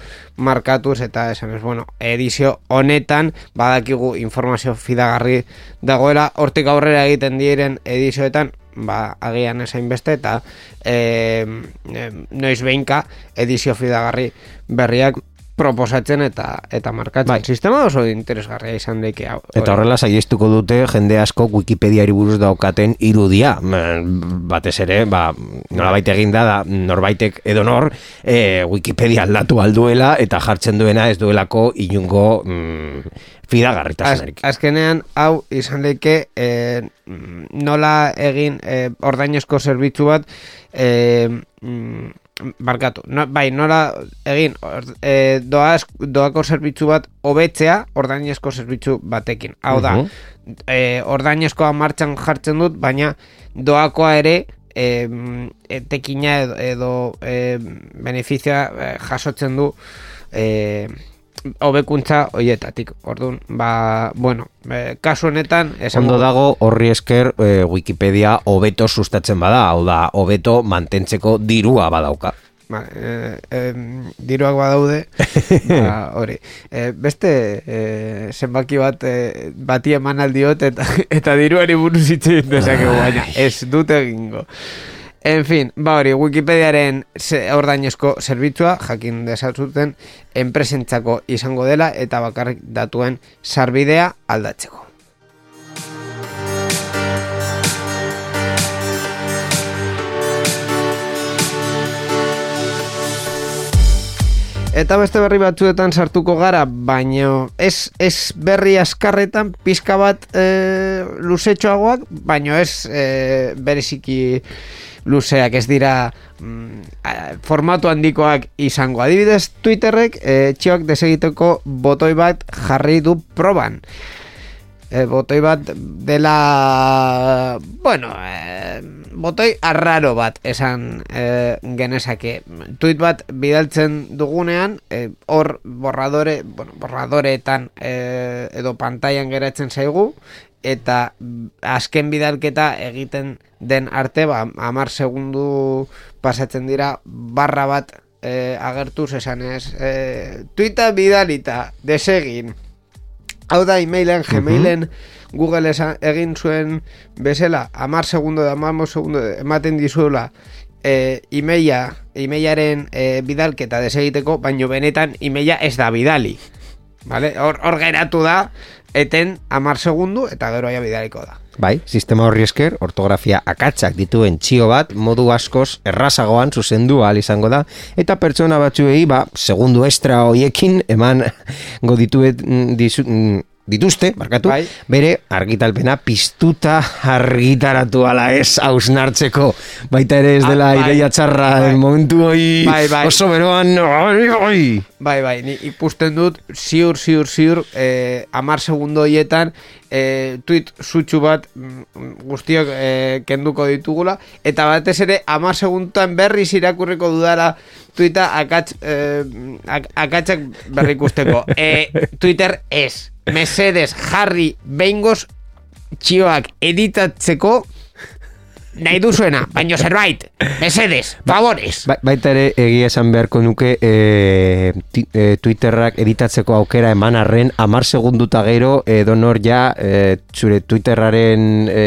Speaker 2: markatuz eta esan ez, bueno, edizio honetan badakigu informazio fidagarri dagoela, hortik aurrera egiten diren edizioetan ba, agian esain beste, eta e, e, noiz behinka edizio fidagarri berriak proposatzen eta eta markatzen.
Speaker 5: Bai.
Speaker 2: Sistema oso interesgarria izan daike hau.
Speaker 5: Eta horrela saiestuko dute jende asko Wikipediari buruz daukaten irudia. Mm, Batez ere, ba, nolabait egin da, da norbaitek edo nor e, Wikipedia aldatu alduela eta jartzen duena ez duelako inungo mm,
Speaker 2: Az,
Speaker 5: fidagarritasunarik.
Speaker 2: azkenean hau izan daike e, nola egin e, ordainezko zerbitzu bat e, mm, barkatu, no, bai, nola egin or, e, doaz, doako zerbitzu bat hobetzea ordainezko zerbitzu batekin. Hau da,
Speaker 5: Mhm.
Speaker 2: e, ordainezkoa martxan jartzen dut, baina doakoa ere e, etekina edo, edo e, benefizioa e, jasotzen du e, hobekuntza hoietatik. Orduan, ba, bueno, e, kasu honetan esango
Speaker 5: Ondo dago horri esker e, Wikipedia hobeto sustatzen bada, hau da, hobeto mantentzeko dirua badauka.
Speaker 2: Ba, e, em, diruak badaude, ba, hori. E, beste e, zenbaki bat e, bati eman aldiot eta, eta diruari buruz hitz egin dezakegu, baina ez dute egingo. En fin, ba hori, Wikipediaren ordainezko zerbitzua jakin dezatzuten enpresentzako izango dela eta bakarrik datuen sarbidea aldatzeko. Eta beste berri batzuetan sartuko gara, baino ez, ez berri askarretan pizka bat e, luzetxoagoak, baino ez e, bereziki luzeak ez dira mm, formatu handikoak izango. Adibidez, Twitterrek e, txioak desegiteko botoi bat jarri du proban. E, botoi bat dela bueno e, botoi arraro bat esan e, genezake tweet bat bidaltzen dugunean hor borradore bueno, borradoreetan e, edo pantailan geratzen zaigu eta azken bidalketa egiten den arte ba, amar segundu pasatzen dira barra bat e, agertuz esanez e, tuita bidalita desegin Hau da, emailen, gmailen, Google esa, egin zuen bezala, amar segundo da amar segundo ematen dizuela e, emaila, emailaren e, bidalketa desegiteko, baino benetan emaila ez da bidali. Vale? Hor, hor geratu da, eten amar segundu, eta gero aia bidaliko da.
Speaker 5: Bai, sistema horri esker, ortografia akatsak dituen txio bat, modu askoz errazagoan zuzendu ahal izango da, eta pertsona batzuei, ba, segundu estra hoiekin, eman mm, dituzte, barkatu,
Speaker 2: Bai.
Speaker 5: bere argitalpena piztuta argitaratu ala ez hausnartzeko, baita ere ez
Speaker 2: Ah,
Speaker 5: dela
Speaker 2: bai.
Speaker 5: ideia txarra
Speaker 2: Bai.
Speaker 5: momentu hoi
Speaker 2: Bai, bai.
Speaker 5: oso beroan, oi, oi.
Speaker 2: Bai, bai, ni ikusten dut ziur, ziur, ziur, eh, amar segundo hoietan eh, tweet sutsu bat mm, guztiok eh, kenduko ditugula, eta batez ere amar segunduan berriz irakurriko dudala tuita akats, eh, ak akatsak berri ikusteko. eh, Twitter ez, mesedes jarri behingoz txioak editatzeko nahi duzuena, baino zerbait, mesedes, favores.
Speaker 5: Ba, baita ere egia esan beharko nuke e, ti- e, Twitterrak editatzeko aukera eman arren amar segunduta gero edonor ja e, zure Twitterraren e,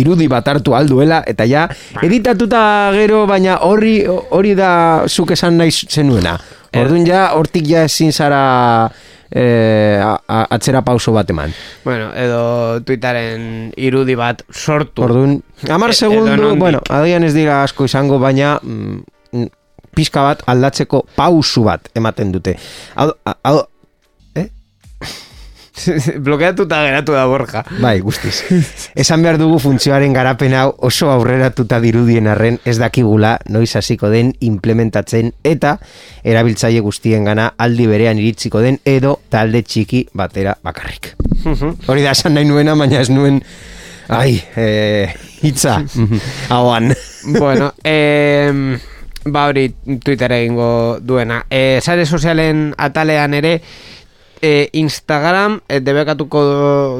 Speaker 5: irudi bat hartu alduela eta ja editatuta gero baina horri hori da zuk esan nahi zenuena. Orduan ja hortik ja ezin zara e, a- a- atzera pauso bat eman
Speaker 2: Bueno, edo Twitteren irudi bat sortu.
Speaker 5: Orduan, amar
Speaker 2: E-
Speaker 5: segundu,
Speaker 2: edonondik.
Speaker 5: bueno, adian ez dira asko izango, baina mm, pizka bat aldatzeko pausu bat ematen dute. Hau, hau,
Speaker 2: Blokeatuta geratu da Borja.
Speaker 5: bai, guztiz. Esan behar dugu funtzioaren garapen hau oso aurreratuta dirudien arren ez dakigula noiz hasiko den implementatzen eta erabiltzaile guztien gana aldi berean iritziko den edo talde txiki batera bakarrik. Hori da esan nahi nuena, baina ez nuen Ai, eh, hitza, hauan.
Speaker 2: bueno, eh, ba hori Twitter egingo duena. Eh, sare sozialen atalean ere, eh, Instagram eh, debekatuko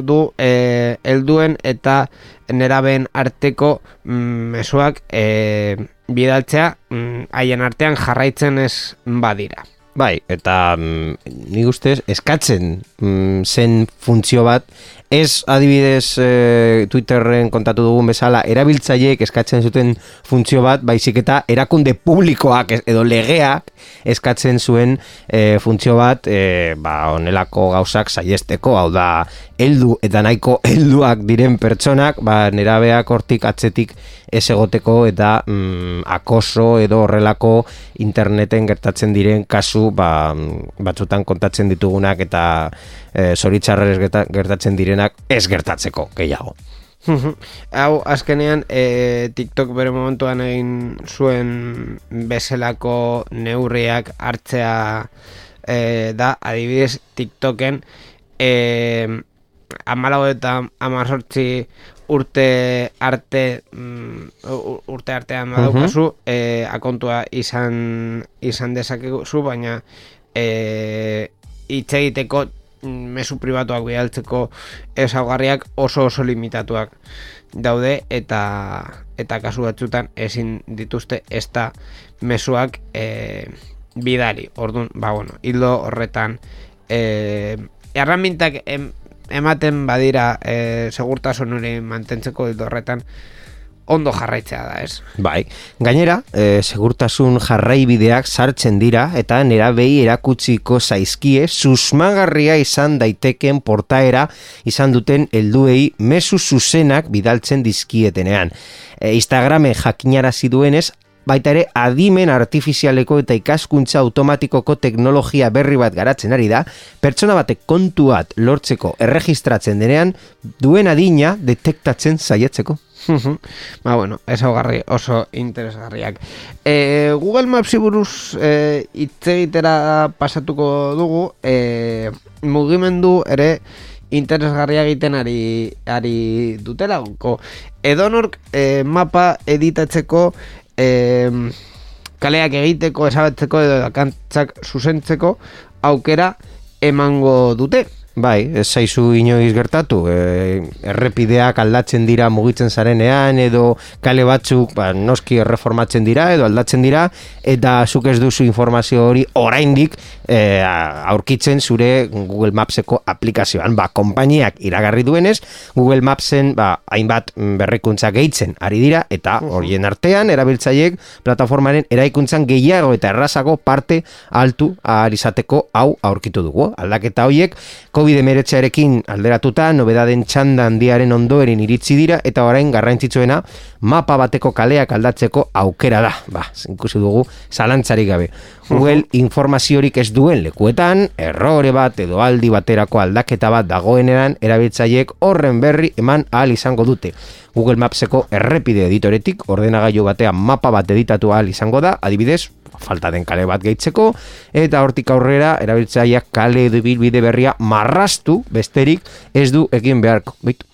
Speaker 2: du eh, helduen eta neraben arteko mm, mezuak eh, bidaltzea mm, haien artean jarraitzen ez badira.
Speaker 5: Bai, eta mm, nik ustez eskatzen mm, zen funtzio bat Ez adibidez e, Twitterren kontatu dugun bezala erabiltzaileek eskatzen zuten funtzio bat, baizik eta erakunde publikoak edo legeak eskatzen zuen e, funtzio bat e, ba, onelako gauzak saiesteko, hau da heldu eta nahiko helduak diren pertsonak, ba, nerabeak hortik atzetik ez egoteko eta mm, akoso edo horrelako interneten gertatzen diren kasu ba, mm, batzutan kontatzen ditugunak eta e, zoritxarrez gerta- gertatzen direnak ez gertatzeko gehiago.
Speaker 2: Hau, azkenean, e, TikTok bere momentuan egin zuen bezalako neurriak hartzea e, da, adibidez, TikToken e, amalago eta amazortzi urte arte mm, urte artean badaukazu, e, akontua izan izan dezakezu, baina e, hitz egiteko mezu pribatuak bidaltzeko ezaugarriak oso oso limitatuak daude eta eta kasu batzutan ezin dituzte ezta mezuak e, bidali. Orduan, ba bueno, hildo horretan e, erramintak em, ematen badira e, segurtasun hori mantentzeko hildo horretan ondo jarraitzea da, ez?
Speaker 5: Bai, gainera, e, segurtasun jarraibideak sartzen dira eta nerabei erakutsiko zaizkie susmagarria izan daiteken portaera izan duten helduei mezu zuzenak bidaltzen dizkietenean. E, Instagramen jakinarazi duenez, baita ere adimen artifizialeko eta ikaskuntza automatikoko teknologia berri bat garatzen ari da, pertsona batek kontu bat lortzeko erregistratzen denean, duen adina detektatzen saiatzeko.
Speaker 2: Ba bueno, ezaugarri oso interesgarriak. E, Google Maps buruz e, hitz egitera pasatuko dugu, e, mugimendu ere interesgarria egiten ari, ari dutela. Edonork e, mapa editatzeko e, kaleak egiteko, esabatzeko edo kantzak zuzentzeko aukera emango dute.
Speaker 5: Bai, ez zaizu inoiz gertatu, e, errepideak aldatzen dira mugitzen zarenean, edo kale batzuk ba, noski erreformatzen dira, edo aldatzen dira, eta zuk ez duzu informazio hori oraindik e, aurkitzen zure Google Mapseko aplikazioan. Ba, konpainiak iragarri duenez, Google Mapsen ba, hainbat berrikuntza gehitzen ari dira, eta horien artean, erabiltzaileek plataformaren eraikuntzan gehiago eta errazago parte altu ahal izateko hau aurkitu dugu. Aldaketa horiek COVID-19arekin alderatuta, nobedaden txanda handiaren ondoerin iritsi dira, eta orain garrantzitsuena mapa bateko kaleak aldatzeko aukera da. Ba, ikusi dugu, zalantzarik gabe. Google informaziorik ez duen lekuetan, errore bat edo aldi baterako aldaketa bat dagoenean, erabiltzaileek horren berri eman ahal izango dute. Google Mapseko errepide editoretik ordenagailu batean mapa bat editatu ahal izango da, adibidez, falta den kale bat gehitzeko, eta hortik aurrera erabiltzaileak kale edo bilbide berria marrastu besterik ez du egin beharko. Beitu.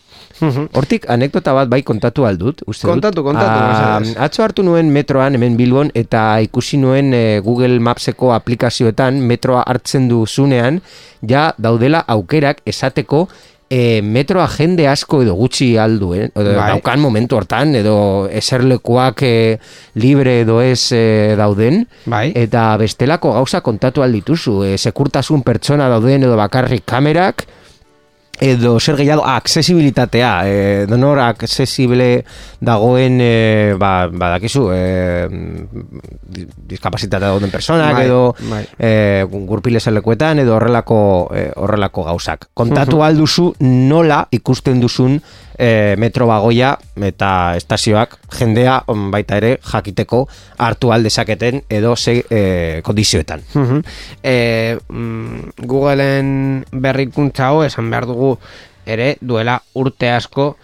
Speaker 5: Hortik anekdota bat bai kontatu aldut, uste dut.
Speaker 2: Kontatu, kontatu,
Speaker 5: Ah, atzo hartu nuen metroan hemen Bilbon eta ikusi nuen eh, Google Mapseko aplikazioetan metroa hartzen duzunean ja daudela aukerak esateko e, metroa jende asko edo gutxi alduen, edo
Speaker 2: Bai.
Speaker 5: daukan momentu hortan, edo eserlekuak e, libre edo ez e, dauden,
Speaker 2: Bai.
Speaker 5: eta bestelako gauza kontatu aldituzu, e, sekurtasun pertsona dauden edo bakarrik kamerak, edo zer gehiago aksesibilitatea e, donor aksesible dagoen e, ba, badakizu e, di- diskapazitatea dauden personak
Speaker 2: Bai,
Speaker 5: edo
Speaker 2: bai.
Speaker 5: e, gurpilezalekuetan edo horrelako e, horrelako gauzak kontatu alduzu nola ikusten duzun e, metro bagoia eta estazioak jendea on, baita ere jakiteko hartu aldezaketen edo ze e, kondizioetan.
Speaker 2: E, mm, Googleen berrikuntza hau esan behar dugu ere duela urte asko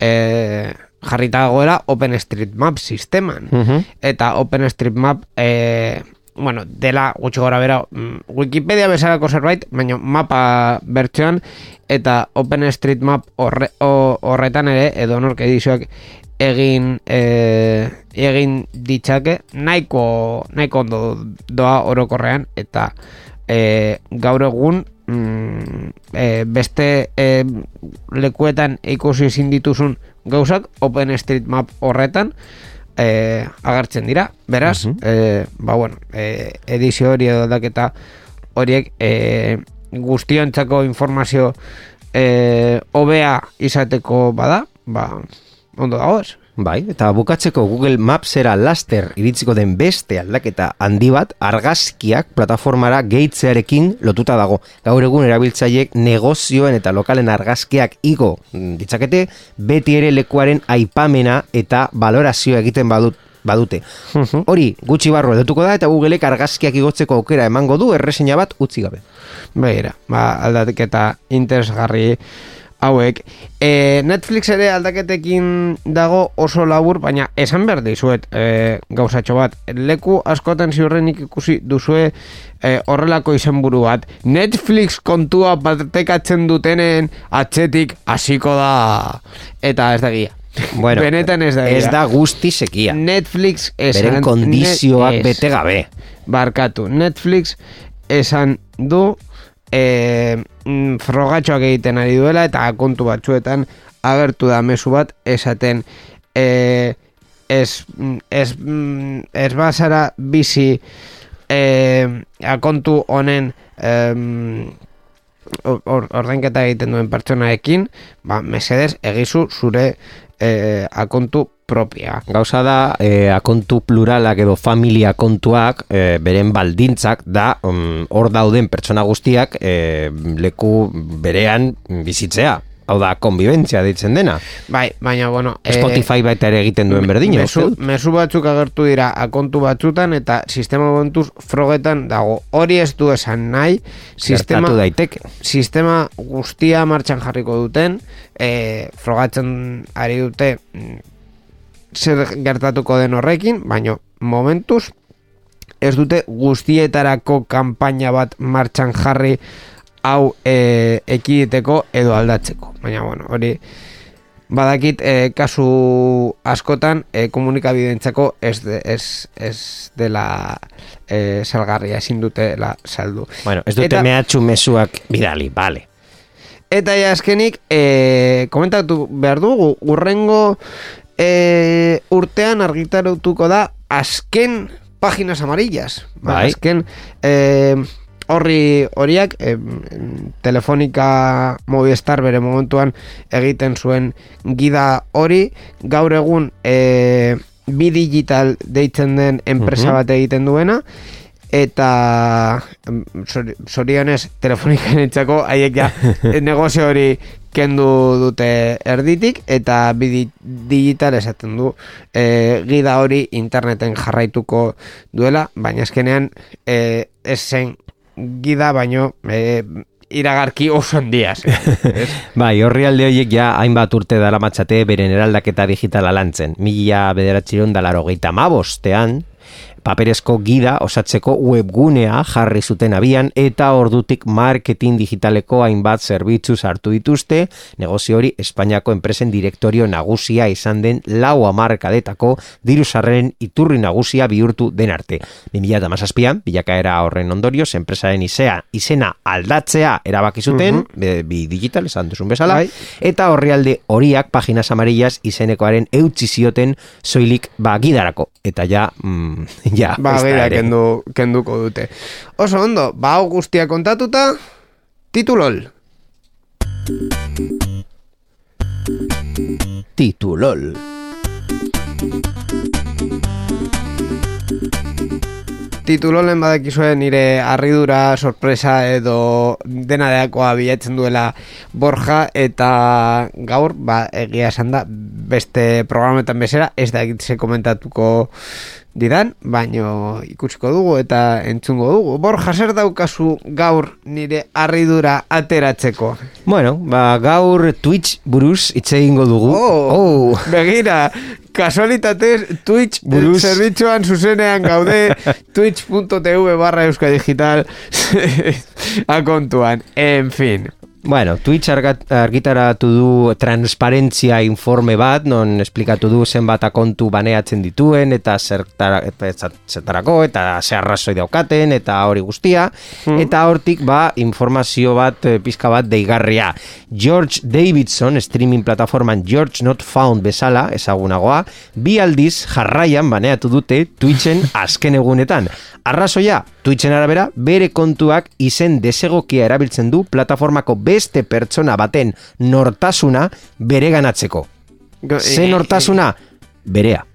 Speaker 2: e, jarrita dagoela OpenStreetMap sisteman.
Speaker 5: Mhm.
Speaker 2: eta OpenStreetMap e, bueno, dela gutxi gora bera mm, Wikipedia bezalako zerbait, baina mapa bertsioan eta OpenStreetMap horretan ere edo nork edizioak egin e, egin ditzake nahiko nahiko ondo doa orokorrean eta e, gaur egun mm, e, beste e, lekuetan ikusi ezin dituzun gauzak OpenStreetMap horretan e, agertzen dira beraz e, ba bueno e, edizio hori edo aldaketa horiek e, guztiontzako informazio e, hobea izateko bada, ba, ondo dagoz.
Speaker 5: Bai, eta bukatzeko Google Mapsera laster iritziko den beste aldaketa handi bat argazkiak plataformara gehitzearekin lotuta dago. Gaur egun erabiltzaileek negozioen eta lokalen argazkiak igo ditzakete beti ere lekuaren aipamena eta valorazioa egiten badut badute. Hori gutxi barru edotuko da eta Googleek argazkiak igotzeko aukera emango du erreseina bat utzi gabe.
Speaker 2: Begira, ba, aldaketa interesgarri hauek. E, Netflix ere aldaketekin dago oso labur, baina esan behar dizuet e, gauzatxo bat. Leku askotan ziurrenik ikusi duzue e, horrelako izenburu bat. Netflix kontua batekatzen dutenen atzetik hasiko da. Eta ez da gia.
Speaker 5: Bueno,
Speaker 2: Benetan ez da gia.
Speaker 5: Ez da guzti sekia.
Speaker 2: Netflix esan...
Speaker 5: Beren kondizioak bete gabe.
Speaker 2: barkatu. Netflix esan du e, frogatxoak egiten ari duela eta kontu batzuetan agertu da mezu bat esaten e, ez, ez, mm, ez bazara bizi e, akontu honen em, or, or- ordainketa egiten duen pertsonaekin, ba, mesedez egizu zure e, akontu propia.
Speaker 5: Gauza da, e, akontu pluralak edo familia kontuak, e, beren baldintzak da, mm, hor dauden pertsona guztiak e, leku berean bizitzea. Hau da, konbibentzia deitzen dena.
Speaker 2: Bai, baina, bueno... eh,
Speaker 5: Spotify baita ere egiten duen berdina, dut.
Speaker 2: mezu batzuk agertu dira akontu batzutan eta sistema kontuz frogetan dago. Hori ez du esan nahi, sistema,
Speaker 5: Gertatu daiteke.
Speaker 2: sistema guztia martxan jarriko duten, e, frogatzen ari dute mm, zer gertatuko den horrekin, baina momentuz ez dute guztietarako kanpaina bat martxan jarri hau e, ekiditeko edo aldatzeko. Baina, bueno, hori badakit e, kasu askotan e, komunikabidentzako ez, de, ez, ez dela e, salgarria ezin dutela saldu.
Speaker 5: Bueno, ez dute
Speaker 2: Eta-
Speaker 5: mehatxu mezuak bidali, bale.
Speaker 2: Eta ja azkenik, e, komentatu behar dugu, urrengo e, urtean argitaratuko da azken páginas amarillas. Ba,
Speaker 5: Bai.
Speaker 2: Azken e, horri horiak e, telefonika Movistar bere momentuan egiten zuen gida hori, gaur egun e, bi digital deitzen den enpresa
Speaker 5: Mhm.
Speaker 2: bat egiten duena, eta zorionez telefonika entzako haiek ja negozio hori kendu dute erditik. Eta bi di- digital esaten du e, gida hori interneten jarraituko duela. Baina azkenean e, ez zen gida baino e, iragarki oso handiaz
Speaker 5: Bai, horri alde horiek ja hainbat urte dara matxate beren eraldaketa digitala lantzen. Mila bederatxiron dalaro geita mabostean, paperezko gida osatzeko webgunea jarri zuten abian eta ordutik marketing digitaleko hainbat zerbitzu sartu dituzte, negozio hori Espainiako enpresen direktorio nagusia izan den lau amarkadetako diru sarreren iturri nagusia bihurtu den arte. 2008an, bilakaera horren ondorioz, enpresaren izea, izena aldatzea erabaki zuten, be- bi digital esan duzun bezala,
Speaker 2: Bai.
Speaker 5: eta horrialde horiak paginas amarillas izenekoaren eutzi zioten soilik ba gidarako. Eta ja, mm, ja,
Speaker 2: ba gira kendu, kenduko dute. Oso ondo, ba hau guztia kontatuta titulol.
Speaker 5: Titulol.
Speaker 2: titulolen badakizue nire harridura, sorpresa edo dena deakoa bilatzen duela Borja eta gaur, ba, egia esan da, beste programetan bezera, ez da komentatuko didan, baino ikusiko dugu eta entzungo dugu. Borja, zer daukazu gaur nire harridura ateratzeko?
Speaker 5: Bueno, ba, gaur Twitch buruz hitz egingo dugu.
Speaker 2: Oh, begira, kasualitatez Twitch
Speaker 5: Buruz.
Speaker 2: zerbitzuan zuzenean gaude twitch.tv barra euskadigital akontuan, en fin.
Speaker 5: Bueno, Twitch argitaratu du transparentzia informe bat, non esplikatu du zenbat akontu baneatzen dituen, eta zertara, eta zertarako, eta ze arrazoi daukaten, eta hori guztia, eta hortik ba, informazio bat, eh, pizka bat deigarria. George Davidson, streaming plataforman George Not Found bezala, ezagunagoa, bi aldiz jarraian baneatu dute Twitchen azken egunetan. Arrazoia, Twitchen arabera, bere kontuak izen desegokia erabiltzen du plataformako beste pertsona baten nortasuna bere ganatzeko.
Speaker 2: Go-
Speaker 5: Ze
Speaker 2: eh,
Speaker 5: nortasuna? Berea.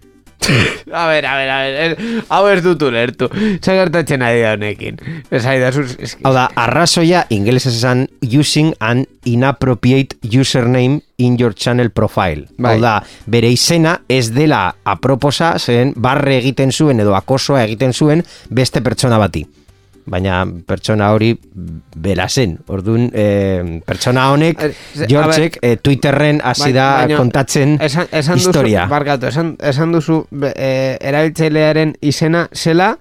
Speaker 2: A ber, a ber, a ber, eh, hau ez dut ulertu. Zer gertatzen ari da honekin. Ez ari da,
Speaker 5: Hau da, arrazoia ingelesez esan using an inappropriate username in your channel profile.
Speaker 2: Bai.
Speaker 5: Hau da, bere izena ez dela aproposa zen barre egiten zuen edo akosoa egiten zuen beste pertsona bati. Baina pertsona hori bera zen. Orduan, eh, pertsona honek, Georgek, eh, Twitterren hasi da
Speaker 2: Baina-
Speaker 5: kontatzen
Speaker 2: esan, esan
Speaker 5: historia.
Speaker 2: Duzu, barkatu, esan, esan duzu eh, erabiltzailearen izena zela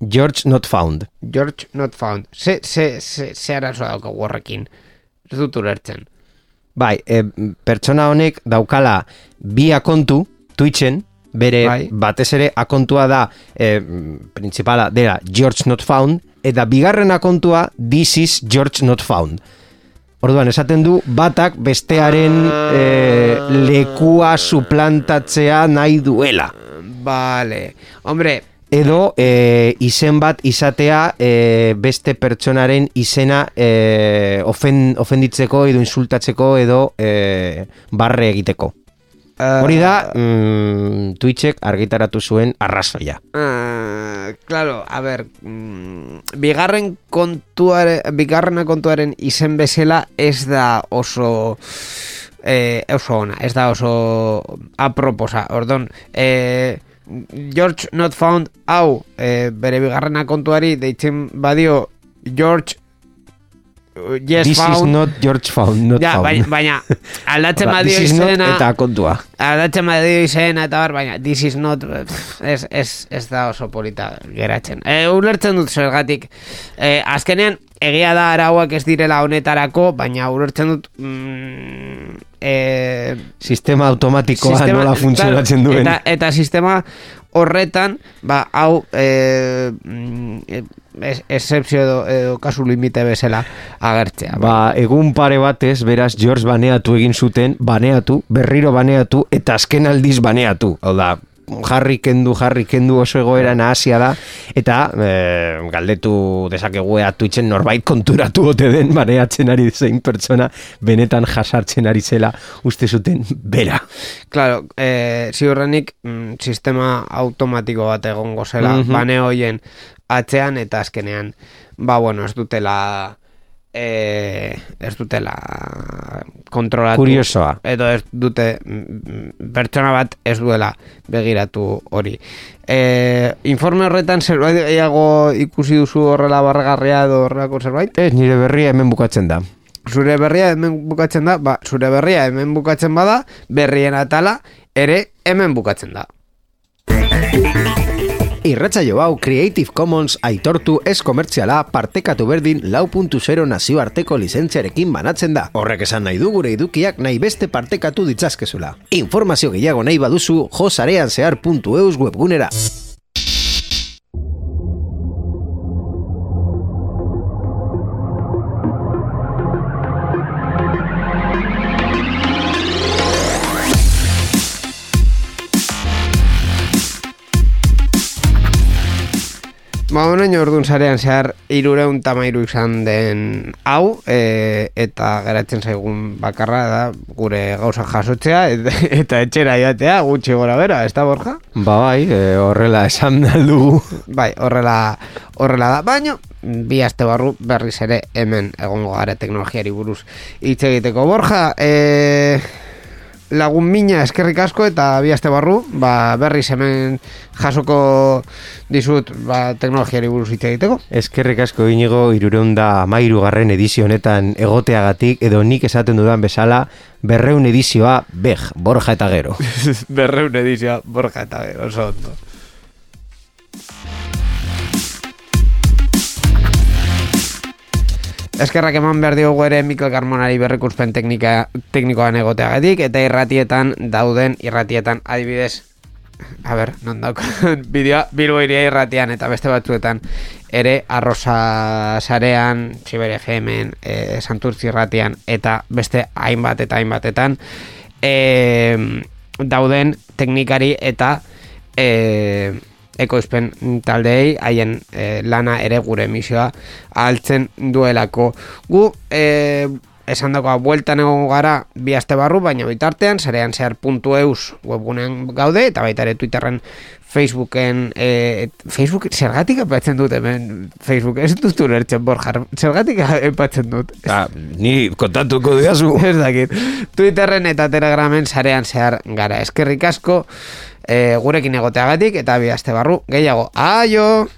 Speaker 5: George not found.
Speaker 2: George Not Found. Ze, ze, ze, ze arazoa dauka horrekin. Ez dut ulertzen.
Speaker 5: Bai, e, pertsona honek daukala bi akontu Twitchen, bere
Speaker 2: Bai.
Speaker 5: batez ere akontua da e, principala dela George Not Found eta bigarren akontua This is George Not Found. Orduan, esaten du batak bestearen e, lekua suplantatzea nahi duela.
Speaker 2: Vale. Hombre,
Speaker 5: Edo e, izen bat izatea e, beste pertsonaren izena e, ofen, ofenditzeko edo insultatzeko edo e, barre egiteko.
Speaker 2: Eh,
Speaker 5: Hori da, mm, Twitchek argitaratu zuen arrazoia.
Speaker 2: Ah, claro, a ber, mm, bigarren kontuare, bigarrena kontuaren izen bezala ez da oso eh, oso ona, ez da oso aproposa. Ordon, eh, George Not Found hau eh, bere bigarrena kontuari deitzen badio George uh, Yes
Speaker 5: This is
Speaker 2: Found
Speaker 5: not George Found, not
Speaker 2: ja,
Speaker 5: found.
Speaker 2: baina, baina aldatzen
Speaker 5: Ba,
Speaker 2: badio
Speaker 5: is
Speaker 2: izena
Speaker 5: eta kontua.
Speaker 2: Aldatzen badio izena eta bar, baina this is not ez, ez, ez da oso polita geratzen. E, ulertzen dut zergatik. E, azkenean, egia da arauak ez direla honetarako, baina ulertzen dut mm, e,
Speaker 5: Sistema automatikoa nola funtzionatzen duen.
Speaker 2: Eta, eta sistema horretan, ba, hau e, mm, es, excepzio edo, edo kasu limite bezala agertzea.
Speaker 5: Ba, egun pare batez, beraz, George baneatu egin zuten, baneatu, berriro baneatu, eta azken aldiz baneatu. Hau da, jarri kendu, jarri kendu oso egoera nahasia da, eta e, galdetu dezakegu ea Twitchen norbait konturatu ote den baneatzen ari zein pertsona benetan jasartzen ari zela uste zuten bera.
Speaker 2: Claro, eh, ziurrenik mm, sistema automatiko bat egongo zela,
Speaker 5: Mhm.
Speaker 2: bane hoien atzean eta azkenean, ba bueno, ez dutela eh, ez dutela kontrolatu.
Speaker 5: Kuriosoa.
Speaker 2: Edo ez dute mm, pertsona bat ez duela begiratu hori. Eh, informe horretan zerbait gehiago ikusi duzu horrela barregarria edo horrelako zerbait?
Speaker 5: Ez, nire berria hemen bukatzen da.
Speaker 2: Zure berria hemen bukatzen da, ba, zure berria hemen bukatzen bada, berrien atala ere hemen bukatzen da.
Speaker 3: Irratsaio hau Creative Commons aitortu ez komertziala partekatu berdin lau nazioarteko lizentziarekin banatzen da. Horrek esan nahi du gure edukiak nahi beste partekatu ditzazkezula. Informazio gehiago nahi baduzu josareanzehar.eus webgunera.
Speaker 2: Ba, honen orduan zarean zehar irureun tamairu izan den hau, e, eta geratzen zaigun bakarra da gure gauza jasotzea, eta, eta etxera joatea gutxi gora bera, ez da borja?
Speaker 5: Ba bai, e, horrela esan aldugu.
Speaker 2: Bai, horrela, horrela da, baino, bi aste barru berriz ere hemen egongo gara teknologiari buruz hitz egiteko. Borja, e, lagun mina eskerrik asko eta bi aste barru, ba, berriz hemen jasoko dizut ba, teknologiari buruz hitz egiteko.
Speaker 5: Eskerrik asko inigo irureunda amairu garren edizio honetan egoteagatik edo nik esaten dudan bezala berreun edizioa bej, borja eta gero.
Speaker 2: Berreun edizioa, borja eta gero, oso ondo. Eskerrak eman behar diogu ere Mikel Carmonari berrikuspen teknika, teknikoan egoteagatik eta irratietan dauden irratietan adibidez a ber, non dauk bideoa Bilbo iria irratian eta beste batzuetan ere arrosa sarean Siberia FM-en e, Santurtzi irratian eta beste hainbat eta hainbatetan e, dauden teknikari eta e, ekoizpen taldeei haien e, lana ere gure emisioa altzen duelako. Gu e, esan dagoa bueltan egongo gara bi aste barru, baina bitartean sarean zehar puntu eus webgunean gaude, eta baita ere Twitterren Facebooken e, Facebook zergatik epatzen dut hemen Facebook ez dut ulertzen borjar zergatik epatzen dut
Speaker 5: Ah, ni kontatuko diazu.
Speaker 2: ez dakit Twitterren eta Telegramen sarean zehar gara eskerrik asko e, gurekin egoteagatik eta bi aste barru. Gehiago aio